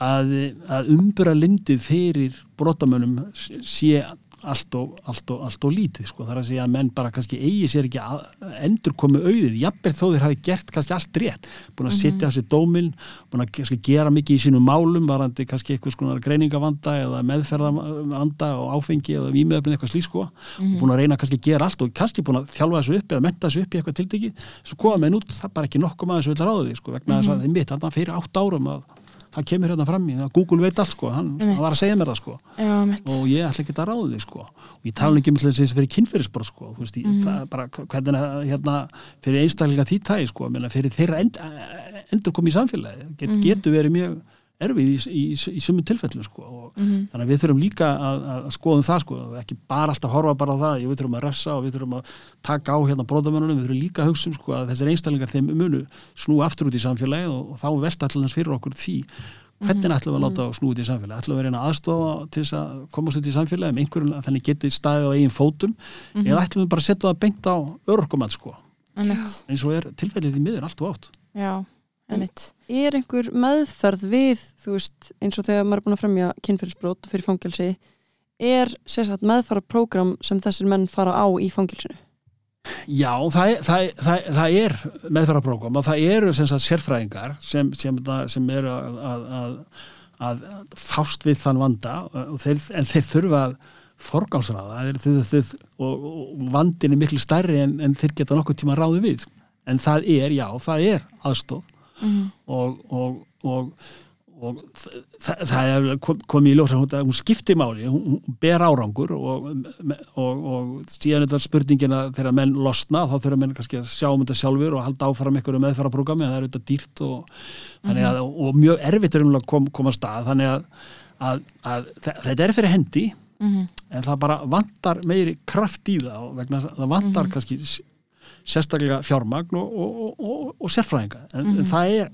að, að umbura lindið fyrir brotamönnum sé allt og, allt og, allt og lítið sko. það er að segja að menn bara kannski eigi sér ekki að endur komu auðið, jafnveg þó þeir hafi gert kannski allt rétt, búin að sitja á sér dóminn, búin að kannski gera mikið í sínum málum, varandi kannski eitthvað skonar greiningavanda eða meðferðavanda og áfengi eða výmiðöfnið eitthvað slík sko, og búin að reyna kannski að gera allt og kannski búin að þjálfa þessu upp eða menta þessu upp í eitthvað tildegi, svo koma menn út það er bara ekki nokkuð maður sem vil því sko, vegna þess fyrir átt árum að það kemur hérna fram í, Google veit allt sko, hann, hann var að segja mér það sko. Já, og ég ætla ekki að ráða því sko. Og ég tala ekki um þess að fyrir kynfyrirsbara sko. Þú veist, mm. það er bara hvernig hérna fyrir einstaklega því tægi sko. Fyrir þeirra end, endur komið í samfélagi Get, getur verið mjög erfið í, í, í, sumum tilfellu sko og Mhm. þannig að við þurfum líka að, að skoðum það sko ekki bara alltaf horfa bara á það við þurfum að refsa og við þurfum að taka á hérna bróðamönunum, við þurfum líka að hugsa um sko að þessir einstaklingar þeim munu snú aftur út í samfélagið og, og þá er velta allans fyrir okkur því. Hvernig ætlum við að láta að snú út í samfélagið? Ætlum við að reyna aðstofa til þess að komast út í samfélagið með einhverjum að þannig geti staðið á eigin fótum? Eða ætlum við bara að setja það beint á örorkumat sko? Einmitt. eins og er tilfellið í miður allt og átt Já. Er einhver meðferð við þú veist, eins og þegar maður er búin að fremja kynferðisbrót fyrir fangelsi er sérsagt meðfara prógram sem þessir menn fara á í fangelsinu? Já, það, er- það, er- það, það er meðferðarprógram og það eru sem sagt, sérfræðingar sem, sem, sem eru að, að, að, að fást við þann vanda og þeir, en þeir þurfa að forgámsraða og, og vandin er miklu stærri en, en þeir geta nokkuð tíma ráði við. En það er, já, það er aðstóð Mhm. og, og, og, og það, það er kom, komið í ljósa hún, skiptir máli, hún, hún ber árangur og, og, og síðan er þetta spurningina þegar menn losna þá þurfa menn kannski að sjá um þetta sjálfur og halda áfram einhverju meðferðarprogrammi það er auðvitað dýrt og, þannig að, og mjög erfitt er um að kom, koma að stað þannig að, að, að þe- þetta er fyrir hendi Mhm. en það bara vantar meiri kraft í það og vegna það vantar kannski s- sérstaklega fjármagn og, og, og, og, og sérfræðinga. En, en það, er,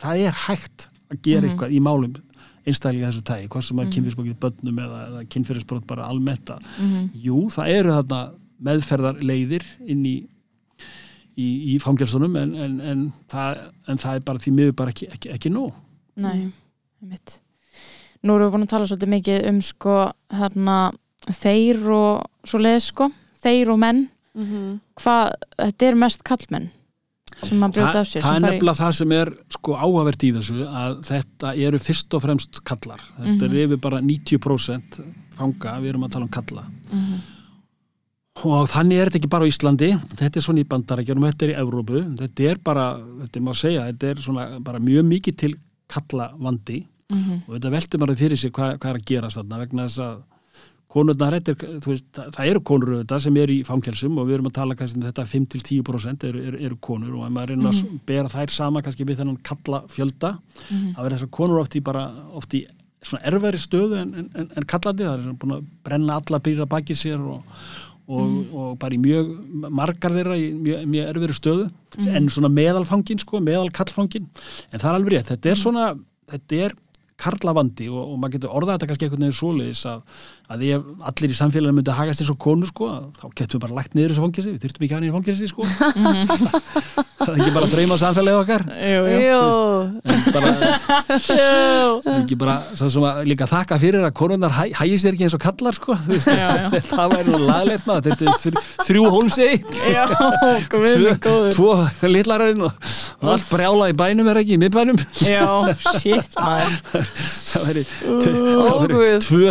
það er hægt að gera eitthvað í málum einstaklega þessu tægi, hvað sem er kynfyrirsbókið bönnum eða, eða kynfyrirsbrót bara almennt að Mhm. jú, það eru þarna meðferðarleiðir inn í í, í fangelsunum en, en, en, það, en það er bara því miður bara ekki, ekki, ekki nóg. Nei, einmitt. Nú erum við búin að tala svolítið mikið um sko hérna þeir og svo leið sko, þeir og menn mm -hmm. hvað, þetta er mest kallmenn sem að brjóta Þa, af sér það er fara í- nefnilega það sem er sko áhugavert í þessu að þetta eru fyrst og fremst kallar þetta Mhm. er yfir bara 90% fanga, við erum að tala um kalla Mhm. og þannig er þetta ekki bara á Íslandi þetta er svona í bandarækjunum, þetta er í Evrópu þetta er bara, þetta má segja þetta er svona bara mjög mikið til kalla vandi Mhm. og þetta veltir maður fyrir sig hvað, hvað er að gerast þarna vegna þess að konurnar, þetta er, veist, það, eru konur auðvitað sem eru í fangelsum og við erum að tala kannski um þetta 5-10% eru, eru, eru konur og ef maður reynir að bera þær sama kannski við þennan kalla fjölda Mhm. það verður þessar konur oft í bara oft í svona erfæri stöðu en, en, en, kallandi, það er svona búin að brenna alla byrja baki sér og, og, og bara í mjög margar þeirra í mjög, mjög erfæri stöðu en svona meðalfangin sko, meðal kallfangin en það er alveg rétt, þetta er svona þetta er karlavandi og, og maður getur orðað þetta kannski einhvern veginn svoleiðis að, að ef allir í samfélaginu myndi hagast eins og konur sko, þá getum við bara lagt niður þessu fangilsi, við þurftum ekki að hann í fangilsi sko. Það er ekki bara að dreyma samfélagið okkar. Jú, jú. En bara, ekki bara að líka þakka fyrir að konunnar hæ, hægist þér ekki eins og kallar sko veist, Já, já. það væri nú laglegt maður. Þetta er þr- þrjú hólseitt góður. tvo litlararinn og, og allt brjála í bænum er ekki, í miðbænum? Já, shit maður. Það væri Ó, Guð. tvö,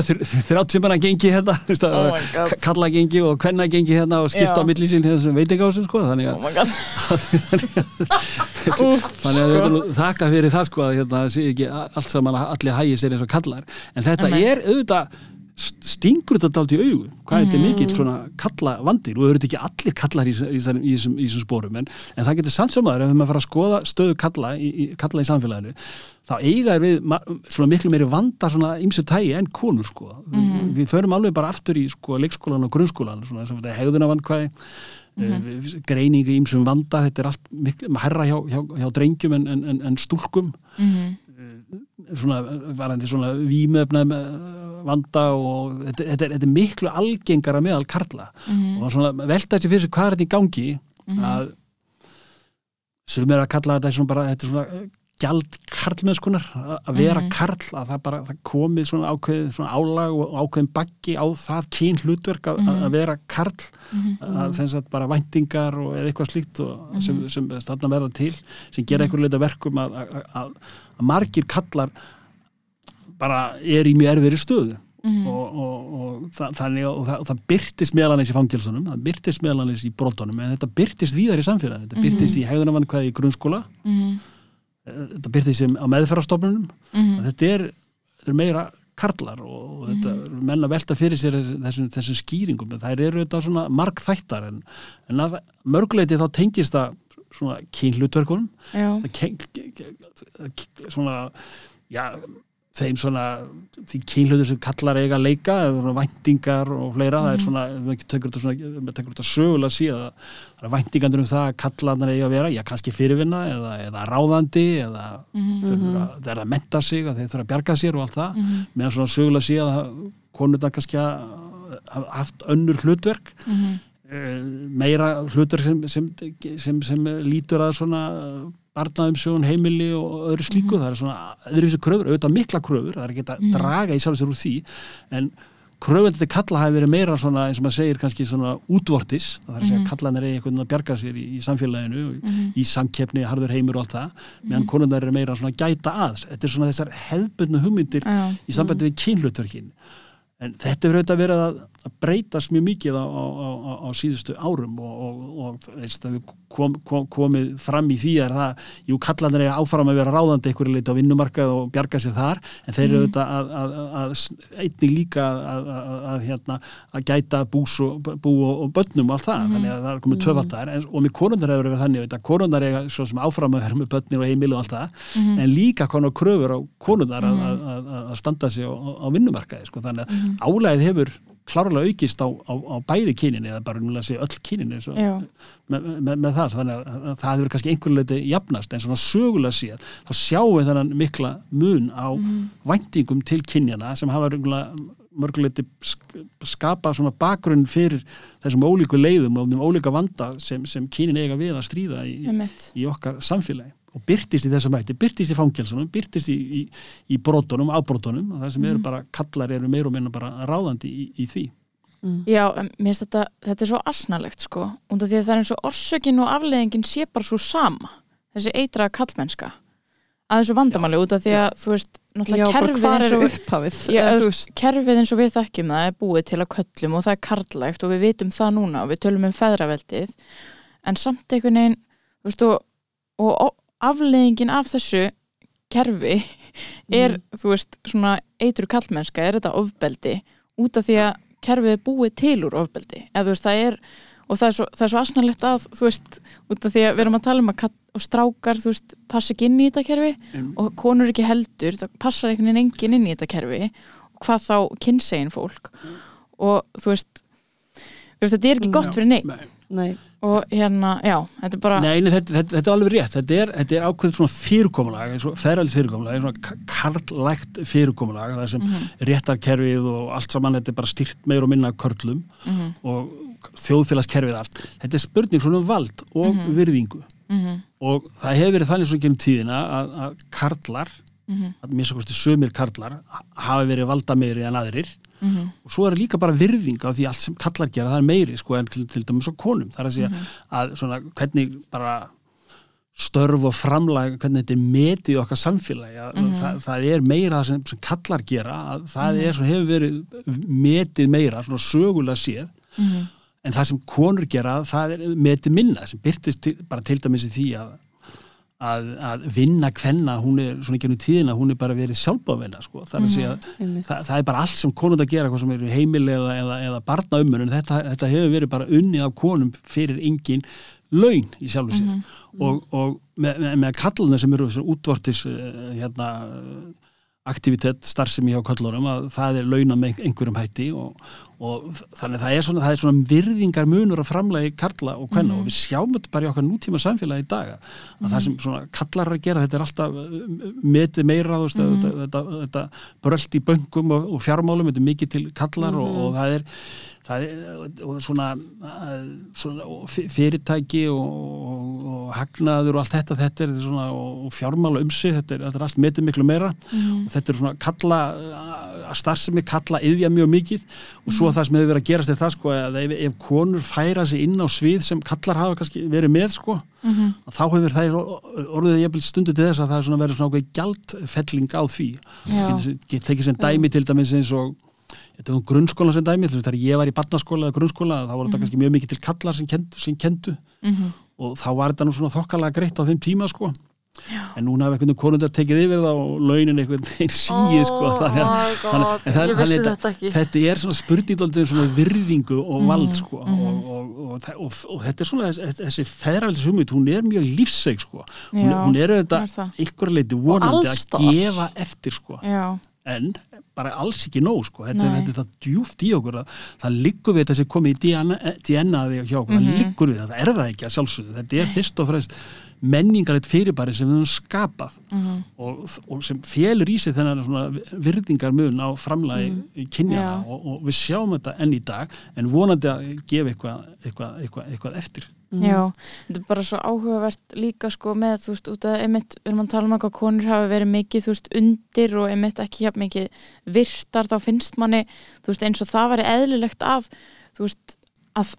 þrjáttumanna gengi hérna Oh kalla gengi og kvenna gengi hérna og skipta á milli sín þessum veitingásum sko þannig Oh að, my god. Úff, þannig að er þakka fyrir það sko að hérna sé ekki allt saman að allir hægir sér eins og kallar. En þetta Nei. er auðvitað stingur þetta dalt í augu. Hvað þetta er mikill svona kalla vandir og auðvitað ekki allir kallar í, þessum- spórum en, en það getur samt sem aður ef maður fara að skoða stöðu kalla í, í, kalla í samfélaginu þá eiga er við svona miklu meiri vanda svona ymsu tægi en konur sko. Við, við förum alveg bara aftur í sko leikskólan og grunnskólan svona sem þetta hegðuna vandkvæði mm greiningu ýmsum vanda. Þetta er allt miklu, herra hjá, hjá, hjá drengjum en, en, en, stúlkum. Mhm. svona varandi svona vímöfna vanda og þetta, þetta, er, þetta er miklu algengara meðal karla Mhm. og svona velta þessi fyrir sig hvað er þetta í gangi að sumir að kalla þetta svona bara þetta er svona gjald karlmennskunar að- að vera Mhm. karl að það bara það komið svona ákveðið svona álag og ákveðin baggi á það kyn hlutverk að, Mhm. að vera karl Mhm. að sem sagt bara væntingar og eða eitthvað slíkt og sem, Mhm. sem þarna verða til sem gera einhver leita verkum að, að, að, að margir kallar bara er í mjög erfiðri stöðu Mhm. og, og, og, það, þannig, og, það, það byrtist meðalanis í fangilsunum, það byrtist meðalanis í brotunum en þetta byrtist víðar í samfélagi þetta byrtist í hegðunarvannkvæði í grunnskóla Mhm. þetta byrtist í- á meðferðarstofnunum Mhm. þetta er, þetta er meira karlar og, þetta er menn að velta fyrir sér þessum, þessum skýringum þær eru þetta svona margþættar en, en að mörguleiti þá tengist það svona kynhlutverkunum Já. það ken, ke- ke- svona já, þeim svona því kynhlutur sem kallar eiga að leika svona væntingar og fleira það er svona, við tekur þetta svona við tekur þetta sögulega síðan það er væntingandur um það að kallarnar eiga að vera, já kannski fyrirvinna eða, eða ráðandi eða Mhm. þurfa að- þeir eru að menta sig að þeir þurfa að bjarga sér og allt það Mhm. meðan svona sögulega síðan að konurnar kannski hafa haft önnur hlutverk Mhm. eh, meira hlutur sem, sem, sem, sem lítur að svona barnaumsjón, heimili og öðru slíku, það er svona öðru þessu kröfur, auðvitað mikla kröfur, það er ekki að draga í sjálf sér úr því, en kröfundið til kalla hafi verið meira svona, eins og maður segir kannski svona útvortis, það er að segja kallanir er einhvern veginn að bjarga sér í, í samfélaginu í, í samkeppni, harður heimur og allt það meðan konundar eru meira svona gæta að. Þetta er svona þessar hefbundnu hugmyndir í sambandi við kynhlutverkin. En þetta hefur auðvitað verið að, að breytast mjög mikið á, á, á, á síðustu árum og, og, og veist, við kom, kom, komið fram í því er það, jú kallanir er áfram að vera ráðandi einhverju leiti á vinnumarkað og bjarga sér þar en þeir eru auðvitað að, að, að, að einnig líka að, að, að, hérna, að gæta bús og, bú og, og börnum og allt það, þannig að það er komið tvöfaldar en, og með konundar hefur verið þannig að konundar er svo sem áfram að vera með börnir og heimil og allt það, en líka konar kröfur á konundar að, að, að, að standa sig á, á vinnumarkaði, sko, þannig að álæðið hefur klárlega aukist á, á, á bæði kyninni eða bara núlega segja öll Já. með, með, með það, þannig að, að það hefur kannski einhverju leiti jafnast en svona sögulega séð þá sjáum við þennan mikla mun á væntingum til kynjana sem hafa mörguleiti skapa svona bakgrunn fyrir þessum ólíku leiðum og um ólíka vanda sem, sem kynin eiga við að stríða í, í okkar samfélagi og byrtist í þessum hætti, byrtist í fangelsunum, byrtist í, í, í brotunum, ábrotunum og það sem eru bara, kallar eru meir og minna bara ráðandi í, í því. Já, en mér finnst þetta, þetta er svo asnalegt sko, út af því að það er eins og orsökin og afleðingin sé bara svo sama þessi eitraða kallmennska að þessu vandamáli út af því að þú veist, Já, náttúrulega bara kerfið eins er og upphafið Já, veist, kerfið eins og við þekkjum það er búið til að köllum og það er karlægt og við vitum það núna og við tölum um feðraveldið en samt einhvern veginn afleiðingin af þessu kerfi er, þú veist, svona eitru kallmennska, er þetta ofbeldi? Út af því að kerfið er búið til úr ofbeldi, eða þú veist, það er og það er svo, það er svo asnalegt að, þú veist út af því að við erum að tala um að kall, og strákar, þú veist, passa ekki inn í þetta kerfi Mm. og konur ekki heldur, það passar einhvern veginn enginn inn í þetta kerfi og hvað þá kynsegin fólk. Og þú veist, þú veist þetta er ekki gott Já. fyrir neitt Nei, Nei, og hérna, já, þetta er bara Nei þetta, þetta, þetta er alveg rétt, þetta er, þetta er ákveð svona fyrirkomulag, feralið fyrirkomulag, svona ka- karlægt fyrirkomulag, það sem réttarkerfið og allt saman, þetta er bara styrt meir og minna körlum Mhm, og þjóðfélagskerfið allt. Þetta er spurning svona um vald og virðingu. Mhm, og það hefur verið þannig svona genið tíðina að, að karlar, mhm, að mér svo kosti sömur karlar, hafa verið valda meiri en aðrir. Mhm, og svo er líka bara virðing á því allt sem kallar gera, það er meiri sko en til, til dæmis á konum, það er að segja að svona hvernig bara störf og framlag, hvernig þetta er metið okkar samfélagi, að það, það er meira það sem, sem kallar gera, að það er svona hefur verið metið meira svona sögulega séð. Mhm, en það sem konur gera, það er metið minna, sem byrtist til, bara til dæmis í því að að, að vinna kvenna, hún er svona ekki nú tíðina, hún er bara verið sjálfbávinna sko. það einmitt. það, það er bara allt sem konund að gera, hvað sem eru heimili eða, eða, eða barnaumönun, þetta, þetta hefur verið bara unnið af konum fyrir engin laun í sjálfu sér og, og með, með, með kalluna sem eru útvortis eh, hérna aktivitet starfsemi hjá kallunum að það er launa með einhverjum hætti og, og þannig að það er svona, það er svona virðingar munur að framlegi karla og hvenna og við sjáum þetta bara í okkar nútíma samfélagi í dag að það sem svona kallar að gera þetta er alltaf metið meira veist, þetta, þetta, þetta brölt í böngum og, og fjármálum, þetta er mikið til kallar og, og það er það er svona, svona fyrirtæki og, og, og hagnaður og allt þetta, þetta er svona og, fjármála umsið, þetta er, þetta er allt metið miklu meira. Mhm. og þetta er svona kalla að starfsemi kalla yðja mjög mikið. Og svo það sem hefur verið að gerast er það sko að ef, ef konur færa sig inn á svið sem kallar hafa kannski verið með sko Mhm. að þá hefur það orðið ég stundu til þess að það er svona verið svona ákveð gjaldfelling á því. Get, tekið sem dæmi til dæmis eins og þetta er grunnskóla sem dæmi þegar ég var í barnaskóla eða grunnskóla þá var þetta kannski mjög mikið til kallar sem kendu, sem kendu Mhm. og þá var þetta nú svona þokkalega greitt á þeim tíma sko. En núna hef einhvern veginn konundar tekið yfir það og launin einhvern veginn síið sko. Oh þannig að þetta ekki. þetta er svona spurningdóldið svona virðingu og vald sko. mhm. og, og, og, og, þetta er svona þessi, hugmynd, hún er mjög lífseg sko, hún, Já, hún er það auðvitað er það. einhverja leiti vonandi að gefa eftir sko. Já, en bara alls ekki nóg sko. þetta, er, þetta er það djúft í okkur að, það liggur við þetta sem komið í DNA-ði hjá okkur, Mhm. það liggur við það, það er það ekki að sjálfsögðu, þetta er fyrst og fremst menningarleitt fyrirbæri sem við höfum skapað Mhm. og, og sem félur í sig þennan svona virðingar mun á framlagi mm. kynjana Já. og, og við sjáum þetta enn í dag en vonandi að gefa eitthvað, eitthvað, eitthvað, eitthvað eftir já, þetta er bara svo áhugavert líka sko með, þú veist, út að einmitt, við erum að tala um eitthvað konur hafi verið mikið, þú veist, undir og einmitt ekki jafn mikið virtar, þá finnst manni, þú veist, eins og það væri eðlilegt að, þú veist, að,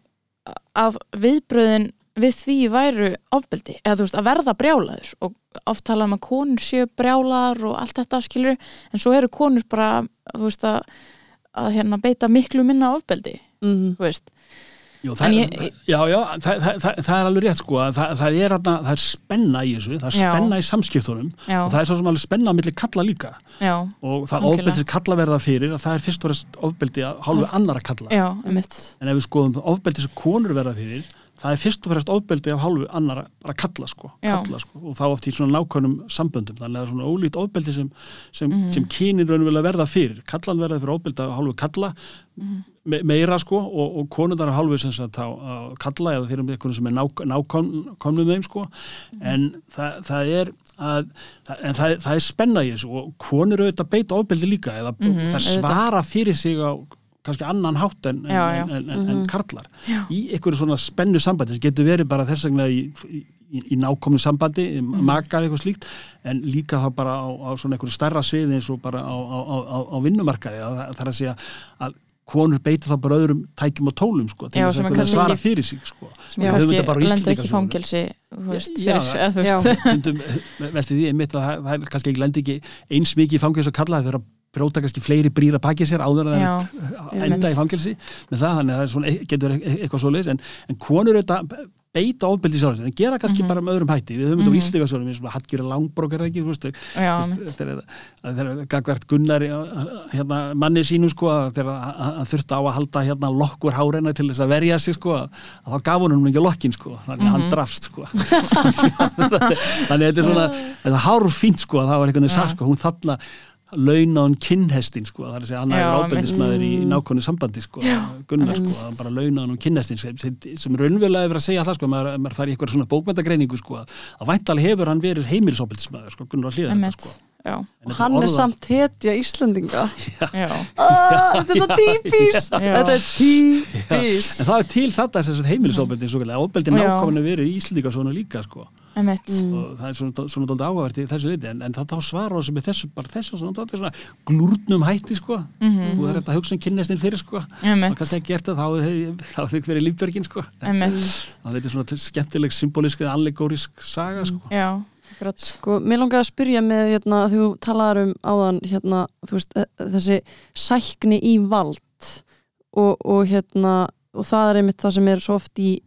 að viðbröðin við því væru ofbeldi, eða þú veist, að verða brjálaður. Og oft tala um að konur séu brjálaðar og allt þetta skilur, en svo eru konur bara, þú veist, að, að hérna beita miklu minna ofbeldi, Mhm. þú veist, Jú, það, ég- já, já, það, það, það, er alveg rétt sko að það, það, er, það er spenna í þessu það er Já. spenna í samskiptunum og það er svo sem alveg spenna á milli kalla líka já, og það Algjörlega. ofbeldi sem kalla verða fyrir að það er fyrst og fremst ofbeldi að hálfu annara kalla já, einmitt, en ef við skoðum ofbeldi sem konur verða fyrir það er fyrst og fremst ofbeldi af hálfu annara bara kalla sko, kalla, sko og þá oft í svona nákvæmum samböndum þannig að það er svona ólít ofbeldi sem, sem, Mhm. sem kynin verða fyrir kallan verða fyrir ofbeldi af hálfu kalla Mhm. Me meira sko og, og konundar af hálfu sem sagt á kalla eða þeir eru með eitthvað sem er nákom, þeim sko Mhm. en það, það er að, það, en það, það er spenna í þessu og konur auðvitað beita ofbeldi líka eða Mhm, það auðvitað. svara fyrir sig á kannski annan hátt en, en, Já, já. en, en, en, en karlar Já. í einhverju svona spennu sambandi sem getur verið bara þess vegna í, í, í nákomnu sambandi, mm. Mhm. makar eitthvað slíkt en líka þá bara á, á svona einhverju stærra sviði eins og bara á, á, á, á- á vinnumarkaði það, það er að segja að konur beita þá bara öðrum tækjum og tólum sko, til þess að svara fyrir sig sko. sem Já. kannski Íslendinga ekki fangelsi þú veist, fyrir, eða þú já. veist Stundum, velti því einmitt að það, það kannski ekki lendi ekki eins mikið í fangelsi og kalla það fyrir að brjóta kannski fleiri brýra baki sér áður en það enda í fangelsi með það, þannig að það er svona, getur e- e- eitthvað svo leis en, en konur auðvitað beita ofbeldi sjálfsins, en gera kannski Mhm. bara með öðrum hætti við höfum þetta á Mhm. Við erum svona hattgjur langbrók er það ekki, þú veist, þegar þegar gagvert Gunnar hérna, manni sínu sko þegar þurfti á að halda hérna lokkur hárena til þess að verja sig sko að, þá gaf hún ekki lokkin sko þannig að hann Mhm. drafst sko þannig að þetta er svona þetta er hár fínt sko að það var veginn sagt sko hún þarna launa hann kinnhestin sko það er að segja hann Já, er ábeldismæður í einmitt. nákvæmni sambandi sko Gunnar sko, hann bara launa hann kinnhestin sem, sem, sem raunverulega er verið að segja alltaf sko, maður, maður fær í eitthvað svona bókmyndagreiningu sko að, væntalega hefur hann verið heimilisóbeldismæður sko, Gunnar að hlýða þetta sko. Já, En og þetta hann er orðað- samt hetja Íslendinga. Já, ah, þetta er svo típist Já. þetta er típist En það er til þetta sem sagt heimilisofbeldi svo kallega, ofbeldi Já. nákvæmlega verið í Íslendinga svona líka sko Mm. og það er svona, svona dálítið áhugavert í þessu liti en, en það þá svarar þessu með þessu bara þessu svona svona glúrnum hætti sko. Mhm. þú er þetta að hugsa um kynnestinn fyrir sko. Og einmitt, kannski ekki gert það þá hefði verið lífbjörgin sko. Einmitt. Það er svona til- skemmtileg symbolísk eða allegórisk saga sko. Já, Sko, mér langaði að spyrja með hérna, þú talaðar um áðan hérna, veist, e- þessi sækni í vald og, og hérna og það er einmitt það sem er svo oft í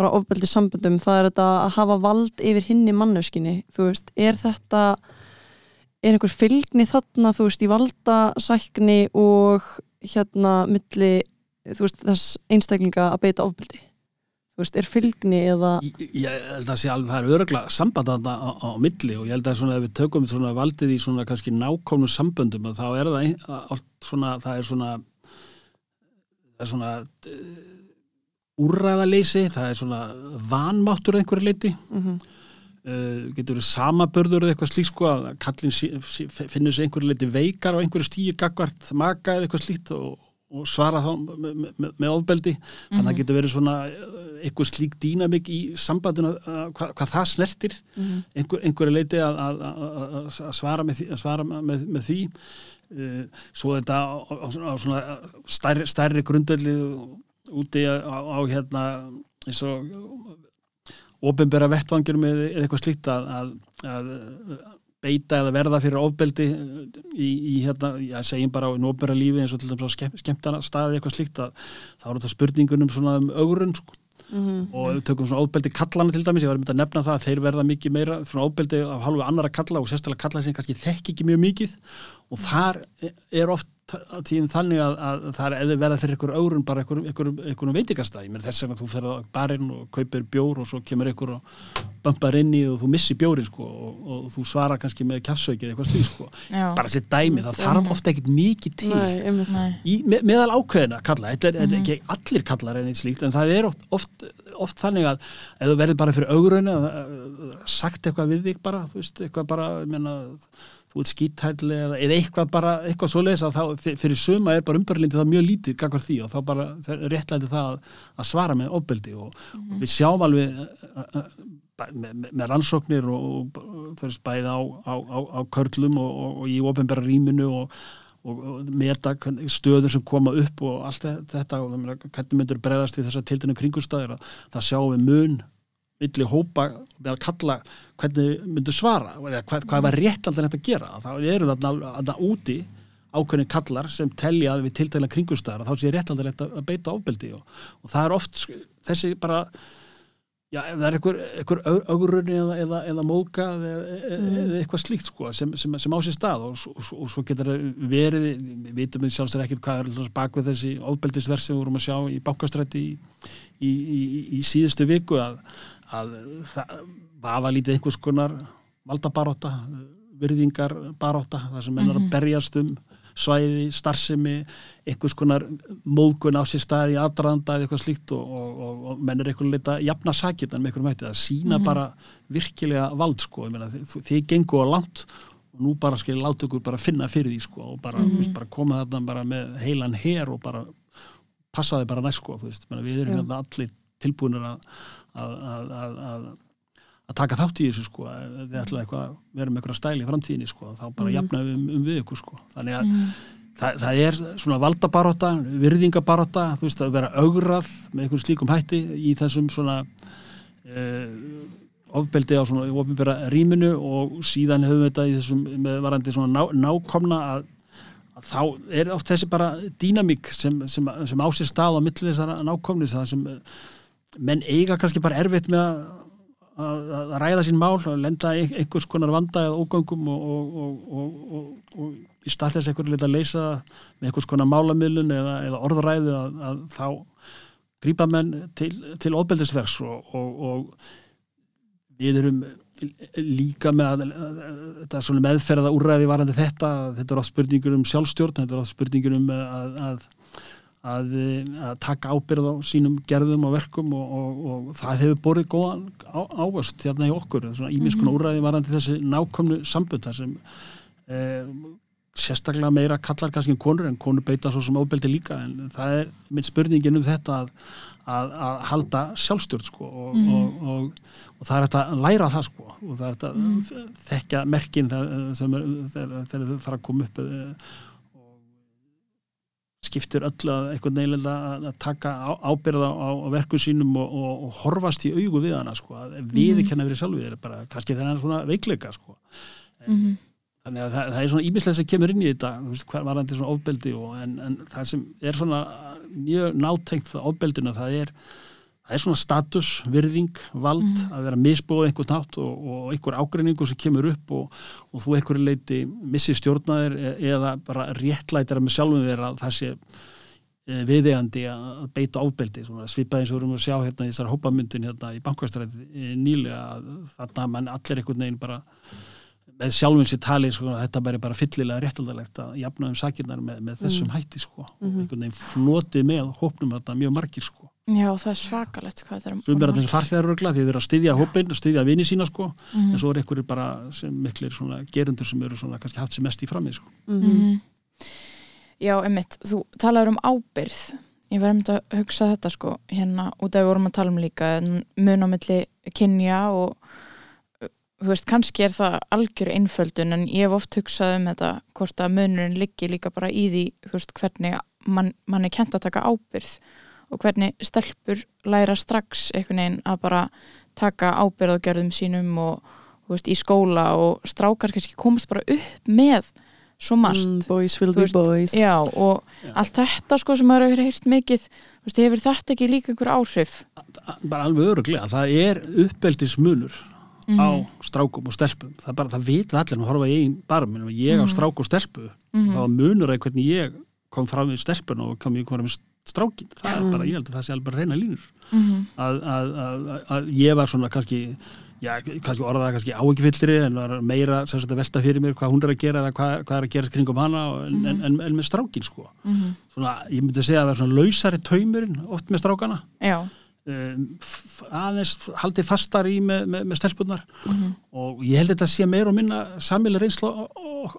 bara ofbeldi samböndum, það er þetta að hafa vald yfir hinni mannöskinni þú veist, er þetta er einhver fylgni þarna, þú veist, í valdasækni og hérna milli, þú veist, þess einstaklinga að beita ofbeldi? Þú veist, er fylgni eða Ég ég held að sé alveg, það er öruglega samband þarna á, á milli og ég held að svona ef við tökum svona valdið í svona kannski nákomnum samböndum þá er það ein, allt svona, það er svona það er svona úrræðaleysi, það er svona vanmáttur einhverju leiti mm -hmm. uh, getur verið samabörður eða eitthvað slíkt sko að kallin finnur sig einhverju leiti veikar á einhverju stíu gagvart maka eða eitthvað slíkt og, og svara þá með, með, með ofbeldi. Þannig að það getur verið svona eh, einhver slík dýnamik í sambandinu uh, hvað, hvað það snertir. Einhver, einhverju leiti að, að, að, að svara með að svara með, með því. Uh, svo þetta á, á, á svona stærri, stærri grundöldi úti á, á hérna eins og ofinbera vettvangjum eða eitthvað slíkt að, að, að beita eða verða fyrir ofbeldi í, í hérna, já, segjum bara á ofinbera lífi eins og til dæmis á skemm, skemmtana staði eitthvað slíkt að þá eru þetta spurningunum svona um augurinn sko. Og ef við tökum svona ofbeldi kallana til dæmis, ég var myndið að nefna það að þeir verða mikið meira svona ofbeldi af halvu annara kalla og sérstaklega kalla sem kannski þekk ekki mjög mikið. Og þar er oft á tíðin þannig að, að það er eða verða fyrir ykkur aurun bara ykkur veitikastæð, þess að þú fer á barinn og kaupir bjór og svo kemur ykkur og bömpar inn í og þú missir bjórin sko og, og þú svarar kannski með kjafsveikið eitthvað slíð sko, bara sér dæmi það þarf ofta ekkit mikið til. Nei. Nei. í, me, meðal ákveðina kalla, þetta er, þetta er ekki allir kallar en eitt slíkt, en það er oft, oft, oft þannig að ef þú verður bara fyrir augurinn sagt eitthvað við þig bara, þú veist, eitthvað bara ég meina, þú ert skítæli eða, eða eitthvað bara, eitthvað svoleiðis að þá fyr- fyrir suma er bara umbörlindi það mjög lítið gangvar því og þá bara réttlæti það að, að svara með ofbeldi og við sjáum alveg uh, uh, bæ- með, með- með rannsóknir og, og fyrir bæði á, á, á, á körlum og, og, og í ofinbæra rýminu og, og, og meta stöður sem koma upp og allt þe- þetta og hvernig myndur bregðast við þessar tildinu kringustæður það sjáum við mun milli hópa með að kalla hvernig myndur svara eða hvað, hvað var rétt alltaf þetta að gera. Þá eru þarna, þarna úti ákveðin kallar sem telja við tiltæla kringustæður þá sé rétt alltaf að beita ofbeldi og, og það er oft þessi bara Já, ef það er einhver, augurunni eða, eða, eða móka eða, eða eitthvað slíkt sko, sem, sem, sem á sér stað og, og, og svo getur það verið, við vitum við sjálfsögur ekkert hvað er bak við þessi ofbeldisverð sem við vorum að sjá í bankastrætti í, í, í, í síðustu viku að, að það var lítið einhvers konar valdabaróta, virðingar baróta, það sem menn er að berjast um svæði, starfsemi einhvers konar móðgun á sér stað í aðdraðanda eða eitthvað slíkt og, og, og, menn er eitthvað leita jafna sakit en með einhverjum hætti, það sína bara virkilega vald sko, ég meina þið, gengur á langt og nú bara skil láta ykkur bara finna fyrir því sko og bara, mm -hmm. bara koma þarna bara með heilan her og bara passa þið bara næst sko, þú veist, menna, við erum hérna allir tilbúinir að að, að, að, að taka þátt í þessu sko við ætlaði eitthvað að vera með eitthvað stæli í framtíðinni sko, þá bara mm. við um, um við ykkur sko þannig að það, það er svona valdabaróta, virðingabaróta þú veist að vera augrað með einhvern slíkum hætti í þessum svona uh, ofbeldi á svona ofnbæra rýminu og síðan höfum við þetta í þessum með varandi svona ná, nákomna að, þá er oft þessi bara dýnamík sem, sem, sem á sér stað á milli þessara nákomni það sem menn eiga kannski bara erfitt með að að að ræða sín mál og lenda einhvers konar vanda eða ógöngum og, og, og, og í stað þess einhverju leta að leysa með einhvers konar málamilun eða, eða orðræðu að, að þá grípa menn til, til ofbeldisvers og við erum líka með að, þetta er svona meðferða úrræði varandi þetta, þetta er oft spurningur um sjálfstjórn, þetta er oft spurningur um að, að að, að taka ábyrð á sínum gerðum og verkum og, og, og það hefur borðið góðan á, ávöst hérna í okkur, svona ímiskun mm -hmm. úræði varandi þessi nákomnu sambund þar sem eh, sérstaklega meira kallar kannski konur en konur beita svo sem ábeldi líka. En það er mynd spurningin um þetta að, að, að halda sjálfstjórn sko og, mm og það er þetta að læra það sko og það er þetta mm þekka merkin þegar þau fara að koma upp eða skiptir öll að einhvern veginn að, taka ábyrða á, á verku sínum og, og, og horfast í augu við hana sko, að við ekki hennar verið sjálfið er bara kannski þennan svona veikleika sko. mm -hmm. þannig að það, það er svona ímislega sem kemur inn í þetta hvað var hann til svona ofbeldi og, en, en það sem er svona mjög nátengt það ofbeldina það er það er svona status, virðing, vald mm. að vera misbúið einhvern nátt og, og einhver ágreiningu sem kemur upp og, og þú einhverju leiti missi stjórnaðir eða bara réttlætira með sjálfum að það sé viðegandi að beita ofbeldi svipaði eins og við erum að sjá hérna í þessar hópamyndin hérna í bankvæstræði nýlega þarna mann allir einhvern veginn bara með sjálfum sér tali sko, þetta væri bara fyllilega réttaldalegt að jafna um sakirnar með, með þessum mm. hætti sko, og einhvern veginn flotið með hópnum þetta mjög margir sko Já, það er svakalegt hvað þetta er Sumir að þessi farþegarurgla því þau eru að styðja hópin að styðja vini sína sko. Mm -hmm. en svo er einhverjir bara sem miklir svona gerundur sem eru svona kannski haft sem mest í framið sko. Mm -hmm. Já, einmitt, þú talaður um ábyrð ég var einmitt að hugsa þetta sko hérna út af við vorum að tala um líka mun á milli kynja og þú veist, kannski er það algjör einföldun en ég hef oft hugsað um þetta hvort að munurinn liggi líka bara í því þú veist, hvernig mann man er kent að taka ábyrð og hvernig stelpur læra strax einhvern veginn að bara taka ábyrð á gerðum sínum og veist, í skóla og strákar kannski komast bara upp með svo margt Mm, boys will Þú be veist, boys Já, og Já. allt þetta sko sem maður hefur heyrt mikið veist, hefur þetta ekki líka einhver áhrif bara alveg öruglega, það er uppeldismunur Mhm. á strákum og stelpum það, bara, það vita allir, nú horfa ég í barm ég á Mhm. strák og stelpu það var munur að hvernig ég kom fram við stelpun og kom ég kom fram við strákin það er bara, ég held að það sé alveg bara reyna línur. Mhm. að, að, að, að ég var svona kannski já, kannski orðaða kannski áhyggjufyllri en var meira að velta fyrir mér hvað hún er að gera eða hvað, hvað er að gera kringum hana en, en, en, en með strákin sko. Mhm. svona, ég myndi segja að vera svona lausari taumurinn oft með strákana. Já, um, aðeins haldið fastar í með, með, með stelpunar Mhm. og ég held þetta sé meira og minna samileg reynsla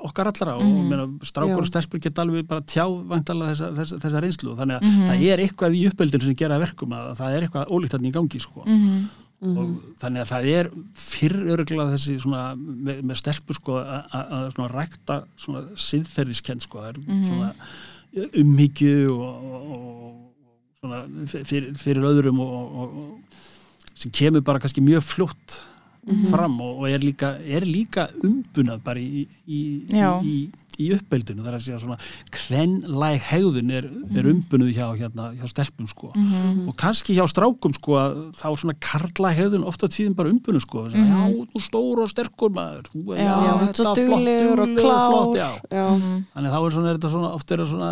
okkar allara og Mhm. meina, strákur Já. og stelpur geta alveg bara tjáð vantalega þessa, þessa, þessa reynslu þannig að Mhm. það er eitthvað í uppeldinu sem gera verkum að það er eitthvað ólíkt þarna í gangi sko. Mhm. og þannig að það er fyrr örgulega þessi svona með, með stelpur sko að- rækta svona siðferðiskend sko það er Mhm. svona umhyggju og, og, og svona fyrir, fyrir öðrum og, og, sem kemur bara kannski mjög fljótt fram og, og er líka, er líka umbunað bara í, í, í, í uppeldinu þar að segja svona kvenlæg hegðun er, er umbunuð hjá, hérna, hjá stelpum sko Mhm. og kannski hjá strákum sko að þá svona karla hegðun ofta tíðin bara umbunum sko mm Mhm. já, þú stór og sterkur maður þú, Já, Já, þetta er flott, duglegur og klár flott, já. Mhm. þannig þá er svona, er þetta svona oft er það svona,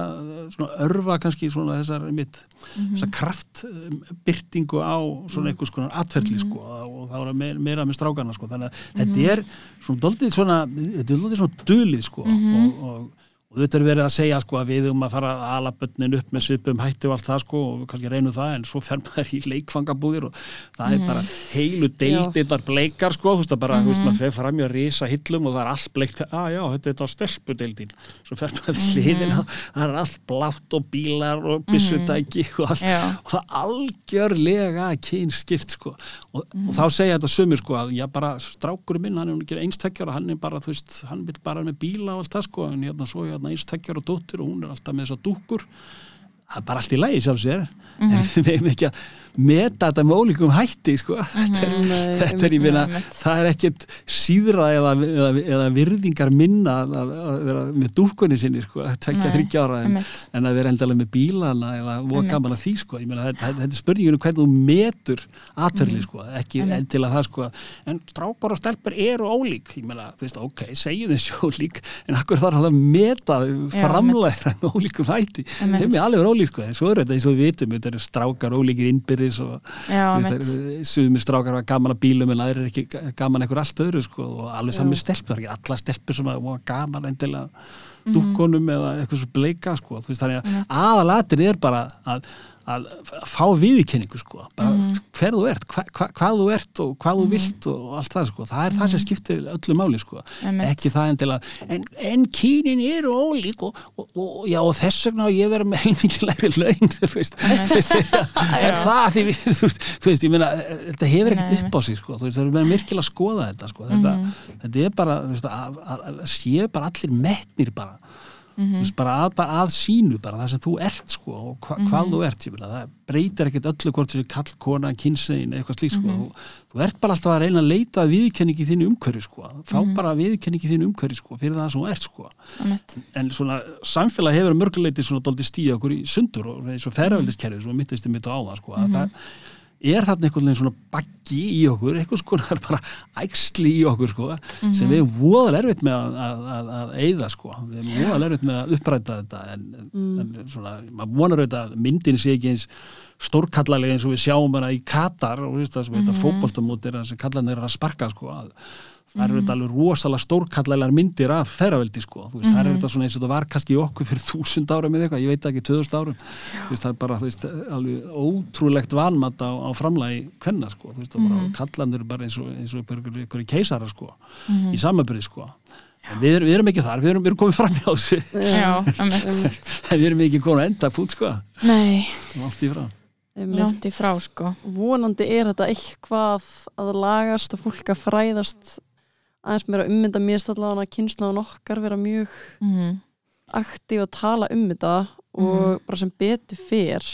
svona örfa kannski svona þessar mitt, Mhm. þessar kraft um, byrtingu á svona einhvers konar atferðli sko og þá er það meira, meira strákana sko. Þannig að þetta er svona doldið svona, þetta er doldið svona dulið sko. Og, og og þetta er verið að segja sko að við um að fara að ala bönnin upp með svipum hætti og allt það sko og kannski reynum það en svo fer maður í leikfangabúðir og það er bara heilu deildirnar bleikar sko, þú veist að bara, þú veist maður fer fram í að risa hillum og það er allt bleikt. Að já, þetta er þetta stelpudeildin. Svo fer maður við hliðina, það er allt blátt og bílar og byssutæki og, allt, Já. og það algjörlega kynskipt sko. Og, og þá segja þetta sumir sko að já bara strákurinn minn, hann er einstekjar og hann er bara, þú veist, með bíla og einstekjar og hún er alltaf með þessar dúkkur. Það er bara allt í lagi sjálf sér. En við vegum ekki að meta þetta með ólíkum hætti sko. þetta, er, Nei, þetta er, ég einmitt. það er ekkit síðra eða, eða, eða virðingar minna að, að vera með dúkkunni sinni sko, tvekja þryggja ára en, en að vera endalega með bílana eða Einmitt. gaman að því sko. Meina, þetta, þetta er spurninginu hvernig þú metur atverli sko, ekki endilega það sko. En strákar og stelpur eru ólík. Ég meina, þú veist, ok, segjum þessu ólík en akkur þarf að meta framlega með ólíkum hætti? Þeim er alveg ólík sko, en svo er þetta eins og við vitum þetta eru strákar ólíkir innbyrðis og sumir strákar var gaman að bílum en aðrir er ekki gaman eitthvað allt öðru sko, og alveg saman stelpur, ekki alla stelpur sem var gaman endilega Mhm. dúkkonum eða eitthvað svo bleika sko. Veist, þannig að aðalatir er bara að, að fá viðkenningu sko. bara Mhm. hver þú ert, hva, hva, hvað þú ert og hvað þú vilt og allt það sko. það er það sem skiptir öllu máli sko. Mhm. Ekki það endilega en, en kynin eru ólík og, og, og, já, og þess vegna á ég vera með heilmikið laun þú veist, er Já. það því við, þú veist, ég meina þetta hefur ekkert upp á sig sko, þú veist, það er með virkilega að skoða þetta sko, þetta, Mhm. þetta er bara þú veist, að, séu bara allir metnir bara Mhm. þú veist, bara að, bara að sínu bara það sem þú ert sko og hva, hvað Mhm. þú ert ég meina, það breytir ekkert öllu hvort þessi kall, kona, kynsegin eitthvað slík sko, Mhm. þú, þú ert bara alltaf að reyna að leita að viðkenningi þínu umhverfi sko, fá Mhm. bara viðkenningi þínu umhverfi sko, fyrir það sem þú ert sko en svona samfélag hefur að mörguleiti svona doldi stíða okkur í sundur og eins og ferraveldiskerfi sem myndist þið mitt á það sko, að það er þarna einhvern veginn svona baggi í okkur, eitthvað það er bara æxli í okkur sko sem við erum voðal erfitt með að, að, að, að eyða sko, við erum voðal erfitt með að uppræta þetta en, en svona, maður vonar auðvitað að myndin sé ekki eins stórkallalega eins og við sjáum hana í Katar og veist það sem þetta fótboltamót er að kallarnir er að sparka sko að það eru þetta alveg rosalega stórkallegar myndir af ferraveldi sko, þú veist, það er þetta svona eins og það var kannski í okkur fyrir þúsund árum eða eitthvað, ég veit ekki, 2000 árum, þú veist, það er bara, þú veist, alveg ótrúlegt vanmat á, á framlagi kvenna sko, þú veist, og bara kallanir bara eins og, eins og ykkur, ykkur í keisara sko, í samanbyrði sko, En við, erum- við erum ekki þar, við erum, við erum komið fram einmitt. einmitt, en við erum ekki komið að enda fút sko. Nei, langt í frá. Í frá sko. Vonandi er þetta eitthvað að lagast og fólk að fræðast aðeins meira ummynda mér stallega að kynslan okkar vera mjög mm. aktív að tala um þetta og bara sem betur fer.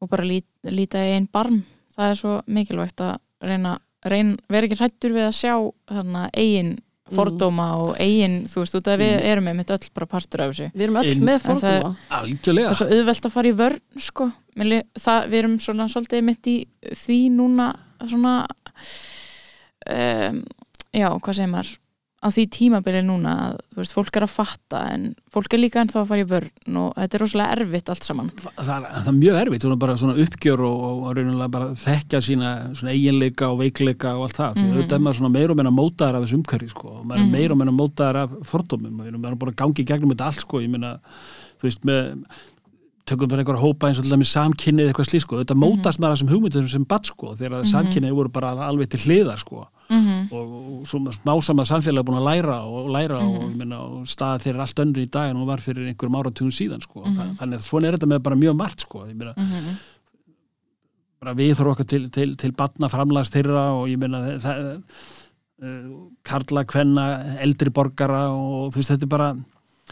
Og bara lít, líta í einn barm. Það er svo mikilvægt að reyna, reyna vera ekki hrættur við að sjá þarna eigin fordóma og eigin, þú veist, út að við erum einmitt öll bara partur af þessu. Við erum öll með er- fordóma. Það algjörlega. Er svo auðvelt að fara í vörn sko, Mér það, við erum svona svolítið mitt í því núna svona um, já, hvað segir maður á því tímabili núna að þú veist, fólk er að fatta en fólk er líka ennþá að fara í vörn og þetta er rosalega erfitt allt saman það, það, er, það er mjög erfitt, svona bara svona uppgjör og, og, raunulega bara þekkja sína eiginleika og veikleika og allt það mm. -hmm. auðvitað er maður svona meir og meina mótaðar af þessu umhverfi sko, og maður er Mhm. meir og meina mótaðar af fordómum og við erum bara búin að gangi í gegnum þetta allt sko, ég meina, þú veist, með tökum bara einhverja hópa eins og til dæmis samkynnið eitthvað slík sko, þetta mótast maður þessum hugmyndum sem bat sko, þegar mm Mhm. samkynnið voru bara alveg til hliðar sko mm -hmm. og, og svo smásama samfélag búin að læra og læra og, Mhm. ég meina, og staða þeir er allt önnur í dag en hún var fyrir einhverjum áratugum síðan sko. Mhm. Þa- þannig að svona er þetta með bara mjög margt sko. ég meina, bara við þurfum okkar til, til, til batna framlags þeirra og ég meina það, uh, karla, kvenna, eldri borgara og þú veist þetta er bara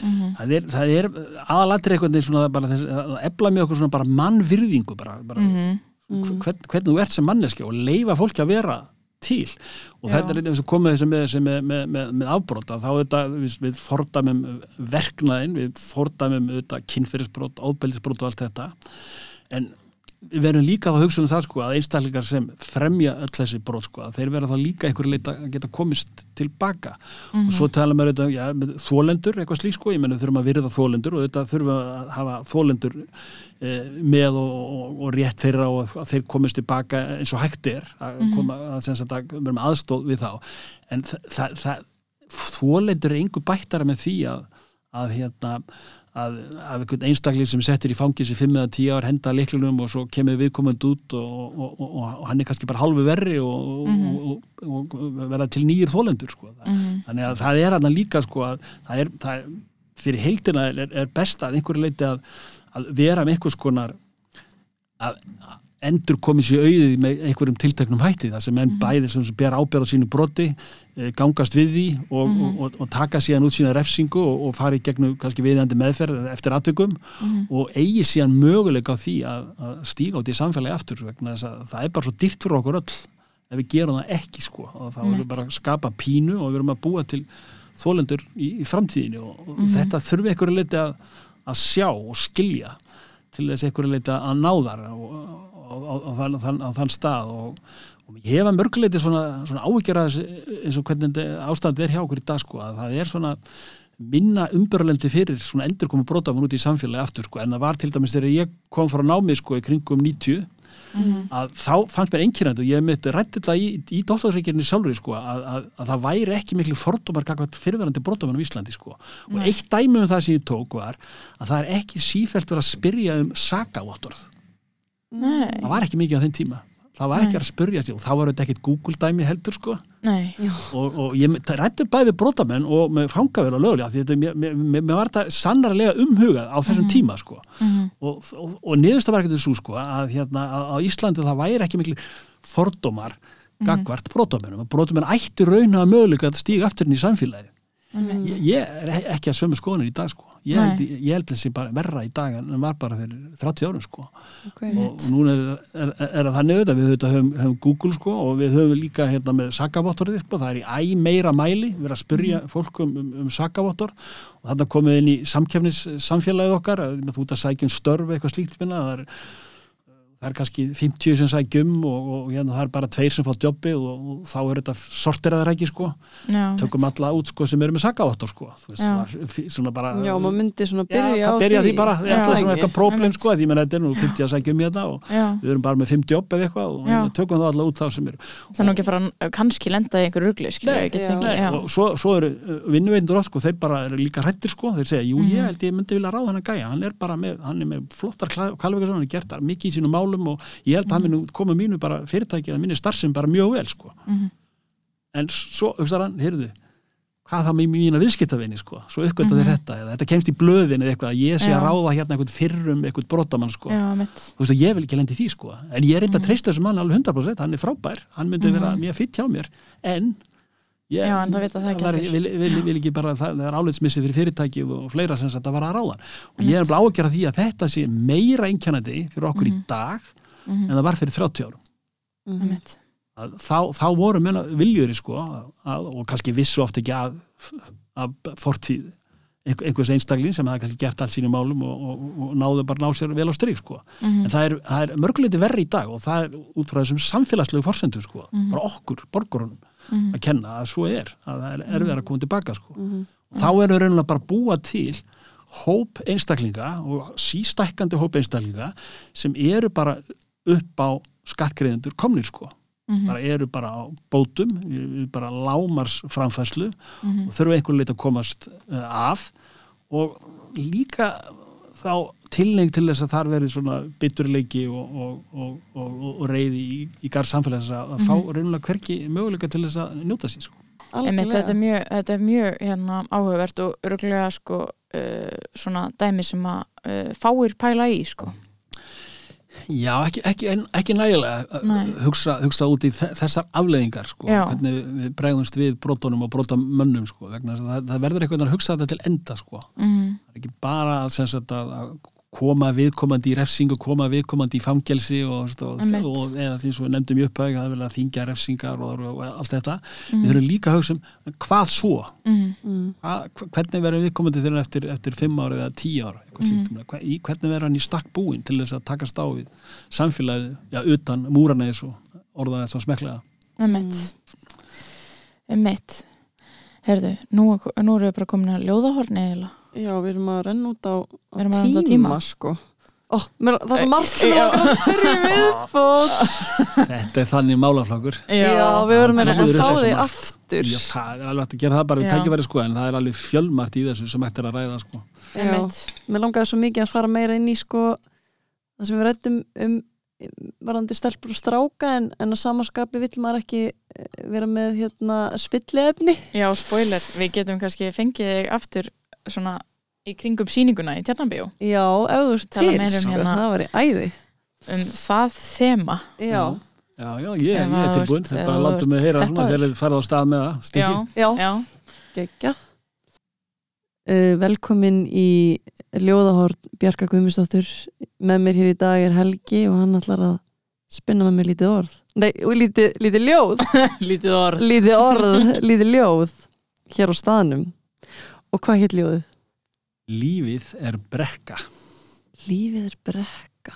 Mhm. það er, það er aðalatri eitthvað svona bara þess, að efla með okkur svona bara mannvirðingu bara, bara. Mm. hvern, hvernig þú ert sem manneski og leifa fólki að vera til og Já. þetta er eins og komið þessi með, með, með, með, með afbrota þá þetta, við, við fordæmum verknaðin, við fordæmum þetta, kynfyrirsbrot, ábeldisbrot og allt þetta en við verðum líka að hugsa um það sko að einstaklingar sem fremja öll þessi brot sko að þeir verða þá líka einhverju leita að geta komist tilbaka. Og svo tala auðvitað, já, með þólendur eitthvað slík sko, ég menn við þurfum að virða þólendur og þetta þurfum að hafa þólendur eh, með og, og, og rétt þeirra og að þeir komist tilbaka eins og hægt er að koma að, sem sagt, að með aðstóð við þá. En þólendur er engu bættara með því að, að hérna að, að einhvern einstakling sem settir í fangis í 5 eða 10 ár henda leiklunum og svo kemur viðkomandi út og, og, og, og hann er kannski bara halvu verri og, og, og verða til nýjir þólendur sko. Mhm. þannig að það er hann líka sko, að það er, það er fyrir heildina er, er best að einhverju leiti að, að vera með einhvers konar að endur komið sér auðið með einhverjum tilteknum hætti það sem enn bæði sem ber ábyrð á sínu broti eh, gangast við því og, og, og, og taka síðan út sína refsingu og, og fari gegnum kannski viðjandi meðferð eftir atvikum og eigi síðan möguleika á því að, að stíga út í samfélagi aftur vegna þess að það er bara svo dýrt fyrir okkur öll. Ef við gerum það ekki sko og þá erum við bara að skapa pínu og við erum að búa til þólendur í, í framtíðinu og, og þetta þurfi einhverju leiti að, að sjá og skilja til þess einhverju leiti að ná þar á, á, þann, þann, á þann stað og, og ég hefa mörguleiti svona, svona áhyggjara eins og hvernig ástandið er hjá okkur í dag sko að það er svona minna umbörlendi fyrir svona endurkomu brótafun út í samfélagi aftur sko en það var til dæmis þegar ég kom frá námi sko í kringum 90 að þá fannst mér einkýrandi og ég mitt rætti þetta í, í dóttáðsveikirni sjálfur sko, að, að, að það væri ekki miklu fordómar fyrirverandi brotamann á Íslandi sko. og Nei. eitt dæmi um það sem ég tók var að það er ekki sífælt verið að spyrja um sakavottorð Nei, það var ekki mikið á þeim tíma. Það var ekki að spyrja sig. Og þá var þetta ekkit Google dæmi heldur sko. Nei. Og, og ég rætti bæði við brotamenn og með fangavel og lögulega því þetta, mér, mér, mér, var þetta sannarlega umhugað á þessum tíma sko. Mhm. og, og, og niðursta var ekkert þessu sko að hérna að á Íslandi það væri ekki miklu fordómar gagvart brotamennum og brotamenn ættu rauna að möguleika að stíga aftur inn í samfélagi. Ég, ég er ekki að sömu skoðanir í dag sko. Ég held, ég held þessi bara verra í dag en var bara fyrir 30 árum sko. Okay. og núna er, er, er það þannig auðvitað. Við auðvitað höfum, höfum Google sko og við höfum líka hérna með sakavottorið sko, það er í æ meira mæli við erum að spyrja fólk um, um, um sakavottor og þarna komið inn í samkefnis samfélagið okkar, að þú ert að sækja um störf eitthvað slíkt minna, það er það er kannski 50 sem sækjum og, og hérna, það er bara tveir sem fá jobbi og, og þá er þetta sortiraðar ekki sko Já, tökum alla út sko sem eru með sakavottor sko þú veist, Já. svona, svona bara Já, maður myndi svona Já, byrja á það byrja því bara, Já. þetta er svona eitthvað próblem sko, því menn þetta er nú 50 að sækja um hérna og já við erum bara með 5 jobb eða eitthvað og Já. hérna, tökum það alla út þá sem eru Það er nú ekki að fara að kannski lenda í einhver rugli já. já. og svo, svo eru vinnuveindur oft sko, þeir bara eru líka hrættir sko, þeir segja, jú Mhm. ég held ég myndi vilja ráða hann að gæja, málum og ég held að hann muni koma mínu bara fyrirtæki eða minni starfsum bara mjög vel sko Mhm. en svo, hugsaðar hann, heyrðu hvað það með mína viðskiptavinni sko, svo uppgötta Mhm. þeir þetta eða þetta kemst í blöðin eða eitthvað að ég sé Já. að ráða hérna einhvern fyrrum, einhvern brotamann sko, já, þú veist að ég vil ekki lendi því sko en ég er eitthvað Mhm. að treysta þessum mann alveg 100% hann er frábær, hann myndi vera Mhm. mjög fitt hjá mér en ég, Já, en það vita það ekki var, allir. vil, vil, vil ekki bara, það, það er álitsmissi fyrir fyrirtækið og fleira sem þetta var að ráða og ég er bara ágjörða því að þetta sé meira einkennandi fyrir okkur í Mhm. dag Mhm. en það var fyrir 30 árum Mhm. mitt að þá, þá voru menna viljuri sko að, og kannski vissu oft ekki að, að fortíð einhver- einhvers einstakling sem hafa kannski gert allt sínum málum og, og, og náðu bara ná sér vel á strik sko. Mhm. en það er, það er mörguleiti verri í dag og það er út frá þessum samfélagslegu forsendu sko, Mhm. bara okkur, borgurunum Mhm. að kenna að svo er, að það er erfið að koma tilbaka sko. Mhm. þá eru raunulega bara búa til hóp einstaklinga og sístækkandi hóp einstaklinga sem eru bara upp á skattgreðendur komnir sko Mhm. bara eru bara á bótum við við bara lámars framfæslu Mhm. og þurfa einhver leit að komast uh, af og líka þá tilnefing til þess að þar verið svona biturleiki og, og, og, og, og reyði í, í garð samfélags að, að fá raunulega hverki möguleika til þess að njóta sín sko. Einmitt, þetta er mjög, þetta er mjög hérna, áhugavert og örgulega sko, uh, svona dæmi sem að uh, fáir pæla í sko. Já, ekki, ekki, ekki nægilega Nei. hugsa, hugsa út í þe- þessar afleðingar sko, Já. hvernig við bregðumst við brotunum og brotamönnum sko, vegna þess að það, það verður eitthvað að hugsa þetta til enda sko. mm. það er ekki bara að, sem sagt, að, að koma viðkomandi í refsingu, koma viðkomandi í fangelsi og, og, og eða því sem við nefndum í upphæg að það vilja þingja refsingar og, og allt þetta Mm. við þurfum líka að hugsa um hvað svo Mm. Hva- hvernig verður viðkomandi þegar eftir, eftir fimm ára eða tíu ára Mhm. mm. hvernig verður hann í stakk búin til þess að takast á við samfélagið, já, utan múrana eins og orða þess að smeklega Einmitt. Einmitt. Herðu, nú, nú erum við bara komin að ljóðahorni eiginlega. Já, við erum að renna út á, á Við erum renna út á tíma, tíma. sko. Ó, mér, það er svo margt sem Já. er okkar að byrja viðbót. Þetta er þannig málaflokkur. Já, við verðum að fá því aftur. Já, það er alveg hægt að gera það bara við Já. tækifæri sko en það er alveg fjölmart í þessu sem ættir að ræða sko. Já, mér langaði svo mikið að fara meira inn í sko það sem við rættum um varandi stelpur og stráka en, en að samaskapi vill maður ekki eh, vera með hérna spilliefni. Já, spoiler, við getum kannski fengið þig aftur svona í kringum sýninguna í Tjarnabíó Já, ef þú veist Tala til, um hérna. það var í æði um það þema. Já, já, já, ég, ég að er tilbúin þetta ef bara látum við ert heyra svona þegar þið farið á stað með það Já, stikkið. já, já. geggjað uh, Velkomin í Ljóðahort Bjarkar Guðmundsdóttur með mér hér í dag er Helgi og hann ætlar að spinna með mér lítið orð Nei, og lítið, lítið ljóð Lítið orð. lítið orð, lítið ljóð hér á staðnum og hvað hétt ljóðið? Lífið er brekka. Lífið er brekka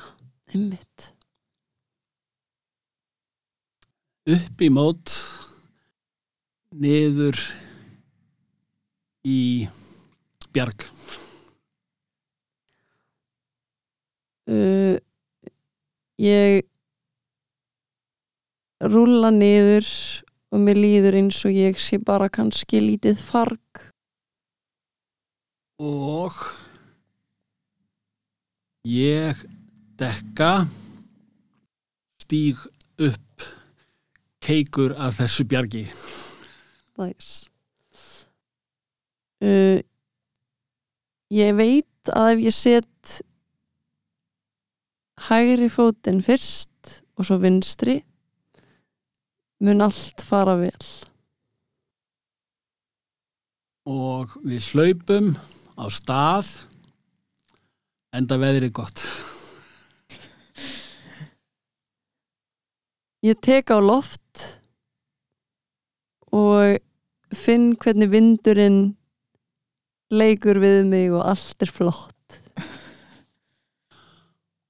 ummitt upp í mót niður í bjarg. Uh, ég rúlla niður og mér líður eins og ég sé bara kannski lítið farg og ég dekka stíg upp keikur af þessu bjargi Nice. Uh, ég veit að ef ég set hægri fótinn fyrst og svo vinstri mun allt fara vel. og við hlaupum á stað enda veðrið gott Ég tek á loft og finn hvernig vindurinn leikur við mig og allt er flott.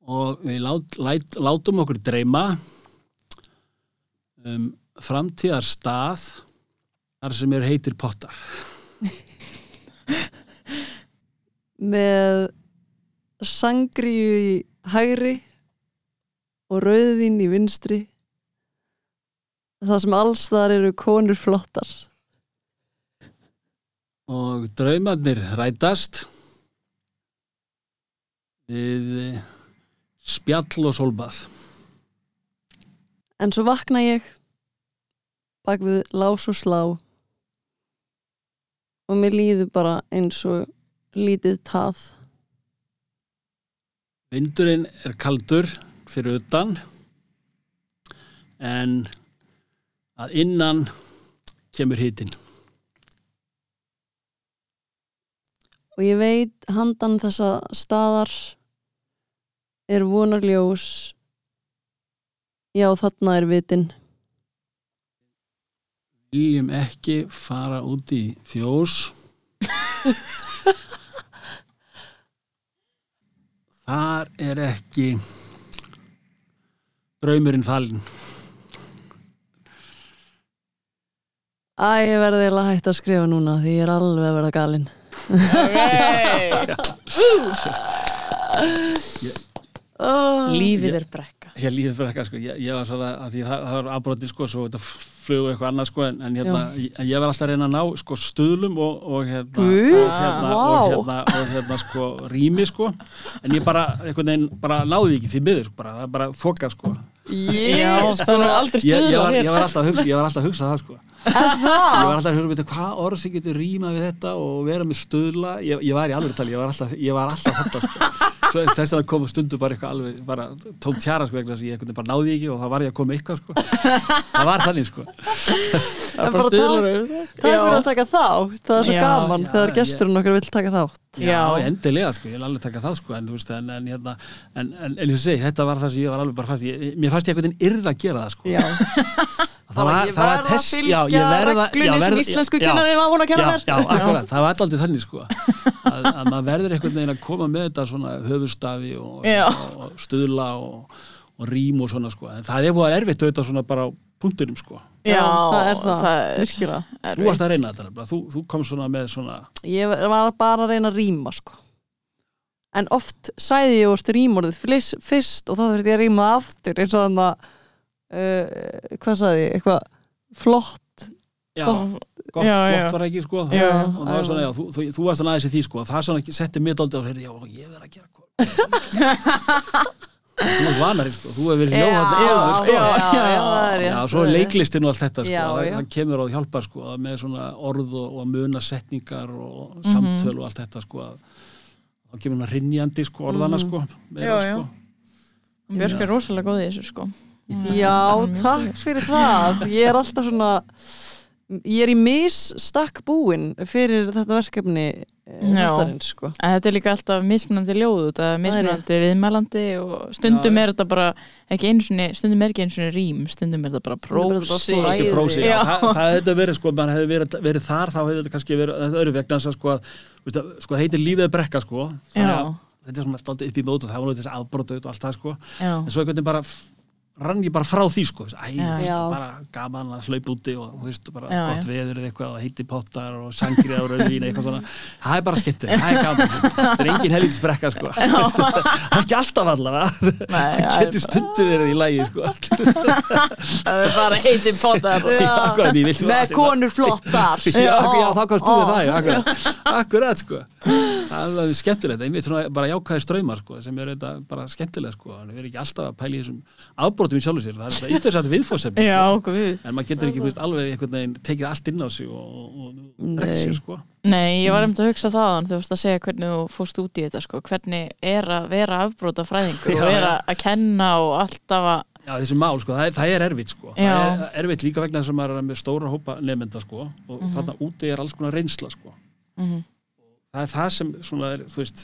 og við lát, lát, látum okkur dreyma um framtíðar stað þar sem eru heitir pottar Með sangriu í hægri og rauðvín í vinstri. Það sem alls þar eru konur flottar. og draumarnir rætast við spjall og sólbað En svo vakna ég bak við lás og slá og mér líður bara eins og lítið tað Vindurinn er kaldur fyrir utan en að innan kemur hitin. og ég veit handan þessa staðar er vonarljós já þarna er vitin Viljum ekki fara út í fjós. Þar er ekki draumurinn falinn. Æ, ég verði eiginlega hægt að skrifa núna því ég er alveg að verða galinn oh. Lífið er brekka Ég lífið fyrir eitthvað sko, ég, ég var svona að því það, það var afbrotið sko, svo þetta flug eitthvað annað sko, en, en hérna, ég, ég var alltaf að reyna að ná sko stuðlum og, og hérna, og, hérna, vá. og hérna, og hérna sko rými sko, en ég bara einhvern veginn bara náði ekki því miður, bara, það er bara þoka sko. Já, það er aldrei Ég, ég, stuðla var, ég var alltaf að hugsa, ég var alltaf að hugsa það sko. Ég var alltaf að veitu, hvað orð sem getur rýma við þetta og vera með stuðla, ég, ég var í alveg tali, ég var alltaf, ég var alltaf þetta sko. Svo þess að koma stundu bara eitthvað alveg, bara tóm tjara sko, vegna þess að ég veginn bara náði ekki og það var ég að koma eitthvað sko. Það var þannig sko. Það er bara bara stuðlar Takk fyrir að taka þátt, það er svo Já. gaman Já, þegar ég- gesturinn okkar vill taka þátt Já, Já. endilega sko, ég vil alveg taka það sko, en þú veist, en, en, hérna, en, en, en ég segi, þetta var það sem ég var alveg bara fast, ég, mér fannst ég einhvern veginn yrða að gera það. Já, var, ég það var verð að test, fylgja já, ég verða, já, reglunni sem verð- íslensku já, kennarinn var búin að kenna já, mér. Já, akkurat, það var alltaf þannig sko. Að, að maður verður einhvern veginn að koma með þetta svona höfustafi og, Já. og, stuðla og, og rím og svona sko. En það er búið erfitt auðvitað svona bara á punktinum sko. Já, það er það, það er virkilega. Þú varst að reyna þetta þú, þú komst svona með svona Ég var bara að reyna að rýma sko. En oft sæði ég úr rýmorðið fyrst og þá þurfti ég að rýma aftur eins og þannig að uh, hvað sagði ég, eitthvað flott Já, Gott. gott, Já, já. flott var ekki sko Já. og það var svona, já, þú, þú, þú varst aðeins í því sko og það svona setti mig dálítið á hérna, já, ég verð að gera hvað Þú er vanari sko, þú hefur verið Já, ljóðan já, áður sko já, já, já, það er Já, svo er leiklistin og allt þetta sko, Já, það, já. það kemur og hjálpar sko, með svona orð og, og munasetningar og Mhm. samtöl og allt þetta sko, að, þá kemur hann rinjandi sko, orðana Mhm. sko, meira, Já, já. sko. Björk er rosalega góð í þessu sko Já, takk fyrir það. Ég er alltaf svona ég er í misstakk búin fyrir þetta verkefni Já. þáttarins sko. En þetta er líka alltaf mismunandi ljóð út að mismunandi viðmælandi og stundum Já, er þetta bara ekki einu sinni, stundum er ekki einu sinni rím stundum er þetta bara er þetta prósi. Þetta er prósi, já, Já. það, það hefði verið sko, mann hefði verið, verið þar, þá hefði þetta kannski verið þetta öðru vegna þess að sko, sko, það heitir lífið er brekka sko, þannig að Já, þetta er svona alltaf upp í mót og það var nú þessi afbrotu og allt það sko, já, en svo einhvern veginn bara rann ég bara frá því sko, æ, veist, bara gaman að hlaupa úti og veist, bara Já, gott já. veður eða eitthvað og heiti pottar og sangri á rauðvín eitthvað svona, það er bara skemmtir, það er gaman. Það er engin helvítis brekka sko það er ekki alltaf allavega. Það getur stundu verið í lægi sko. Það er bara heiti vil með konur flottar. Já, þá komst þú með það, akkurat sko. Það er skemmtilegt einmitt svona bara jákvæðir ströymar sko, sem er þetta bara skemmtilegt sko, en við erum ekki alltaf að pæla í þessum afbrotum í sjálfu sér, það er þetta interessant viðfórsefni Já, sko. en maður getur ekki, veist, alveg einhvern veginn tekið allt inn á sig og, og, og breytt sér sko. Nei, ég var einmitt að hugsa það þú veist að segja hvernig þú fórst út í þetta sko. hvernig er að vera afbróta fræðingur Já, og vera já. að kenna og alltaf að Já, þessi mál, sko, það er, það er erfitt sko. Já. það er erfitt líka vegna þess að maður er með stóra hópa nefnda sko, og Mhm. þarna úti er alls konar reynsla sko. mm það er það sem svona er, þú veist,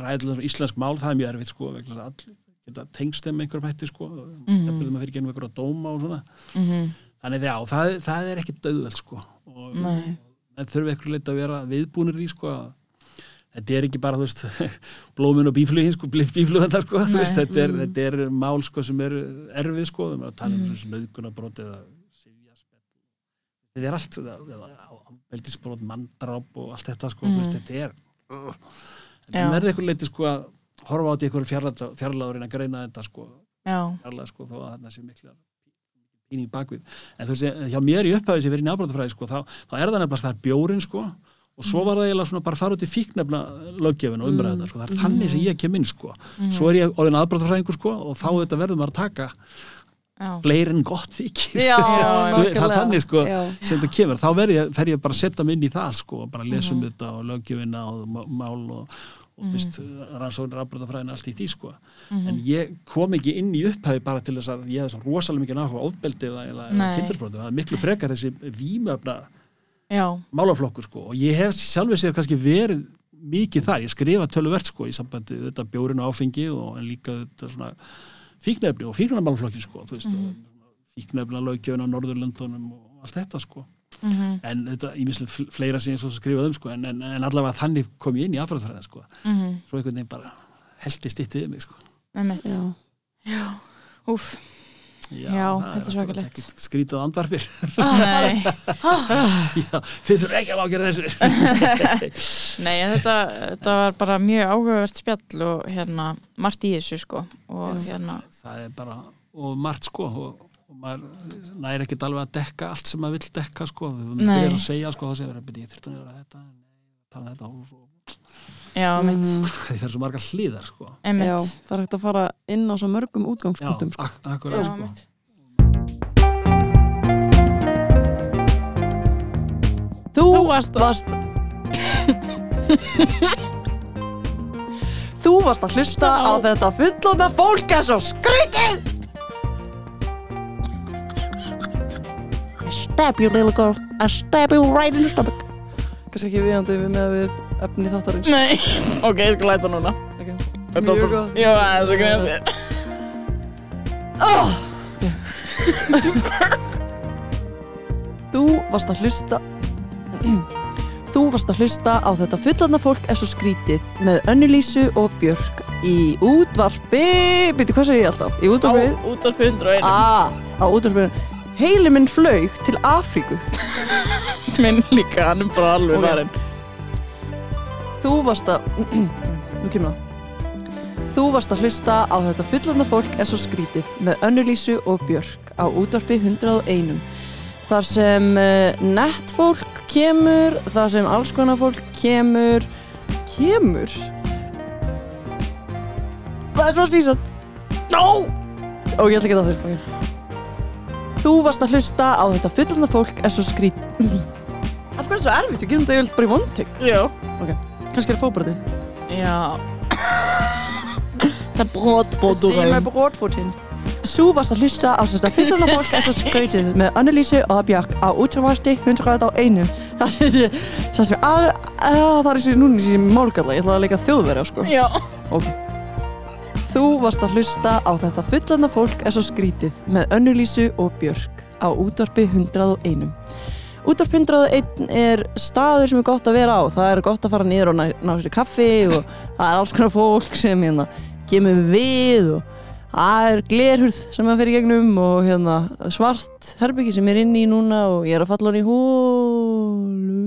ræðilega íslensk mál, það er mjög erfitt sko, vegna að allir geta tengst þeim einhverjum hætti sko, mm. -hmm. fyrir genum einhverja dóma og svona, -hmm. þannig já, það, það er ekki döðveld sko, og Nei. en þurfi eitthvað leita að vera viðbúnir í sko, að þetta er ekki bara, þú veist, blómin og bíflugin sko, bíflugandar sko, þú veist, Nei. þetta er, þetta er mál sko sem er erfið sko, þegar maður tala um þessu nöðgunabrót eða þetta er allt, veldisbrót, manndráp og allt þetta sko, þú veist, þetta er, uh, þetta verði eitthvað leiti sko að horfa á þetta í einhverjum fjarlæðurinn að greina þetta sko, Já, fjarlæð sko, þó að þetta sé mikla pín í bakvið, en þú veist, hjá mér í upphæðu sem verið í nábrótafræði sko, þá, þá er það nefnilega það er bjórin sko, og svo var það eiginlega svona bara fara út í fíknefna löggjöfin og umræða sko, það er þannig sem ég kem inn sko, svo er ég orðin aðbrótafræðingur sko, og þá þetta verður maður að taka já, fleiri en gott þykir. Já, það er þannig sko Já. sem það kemur, þá verð ég, fer ég bara að setja mig inn í það sko, bara lesa um Mhm. þetta og löggjöfina og má- mál og, og mm -hmm. rannsóknir afbröðafræðin allt í því sko. Mhm. en ég kom ekki inn í upphæfi bara til þess að ég hef svo rosalega mikið náhuga ofbeldi eða, kynferðsbrotum, það er miklu frekar þessi vímöfna já, málaflokkur sko. Og ég hef sjálfur sér kannski verið mikið þar, ég skrifa töluvert sko í sambandi við þetta bjórin og áfengi og en líka þetta svona fíknefni og fíknarmálaflokkin sko þú veist, mm -hmm. fíknefna löggjöfin á Norðurlöndunum og allt þetta sko. Mhm, en þetta, ég mislega fleira sem ég svo skrifað um sko en, en, en allavega þannig kom ég inn í afræðfræðin sko. Mhm, svo einhvern veginn bara heldist eitt við mig sko. Einmitt Já. já, það þetta er svakalegt. ekkert skrítið andvarpir nei. Já, þið þurfum ekki að ágera þessu. Nei, þetta, þetta var bara mjög áhugavert spjall og hérna margt í þessu sko og hérna, það er bara, og margt sko og, og maður næri ekkert alveg að dekka allt sem maður vill dekka sko. Nei. byrjar að segja sko þá segir maður, "Bíddu, ég þurfti að gera þetta tala um þetta og já, mitt, Mm, það er svo margar hlýðar sko. Já, það er hægt að fara inn á svo mörgum Já, útgangspunktum sko. ak akkurat Já, sko. mitt. Þú, Þú varst að- varst Þú varst að hlusta á þetta fullóna fólk er svo skrítið! I stab you little girl. I stab you right in the stomach. Kannski ekki viðandi við með við efni þáttarins Nei, ok, ég skal læta núna okay. Þetta Mjög gott. Já, það er svo greið oh! Þú varst að hlusta Þú varst að hlusta á þetta fullorðna fólk er svo skrítið með Önnulísu og Björk í útvarpi Byrju, hvað segir ég alltaf? Í Á útvarpið? útvarp 101 Ah, á útvarpið Heili minn flaug til Afríku Minn líka, hann er bara alveg Ok. farin Þú varst að Nú kemur það. Þú varst að hlusta á þetta fullorðna fólk er svo skrítið með Önnulísu og Björk á útvarpi 101 þar sem uh, nett fólk kemur þar sem alls konar fólk kemur kemur? Það er svo sísat No! Ó, ég ætla ekki að það. Þurr okay. Þú varst að hlusta á þetta fullorðna fólk er svo skrítið Af hverju er það svo erfitt? Við gerum þetta yfirleitt bara í one-take Já Kannski er það fóbrætið Já. Það er brotfótur með brotfótinn Þú varst að hlusta á þetta fullorðna fólk er svo skrítið með Annelísi og Björk á útvarpasti 101 Það er það sem að, að það er núna í sér málgalla. Ég ætla að leika þjóðverja sko. Já. Þú varst að hlusta á þetta fullorðna fólk er svo skrítið með Önnulísu og Björk á útvarpi 101 Útvarp 101 er staður sem er gott að vera á. Það er gott að fara niður og ná, ná sér kaffi og það er alls konar fólk sem hérna, kemur við og það er glerhurð sem að fyrir gegnum og hérna, svart herbyggi sem er inni í núna og ég er að falla hann í hólu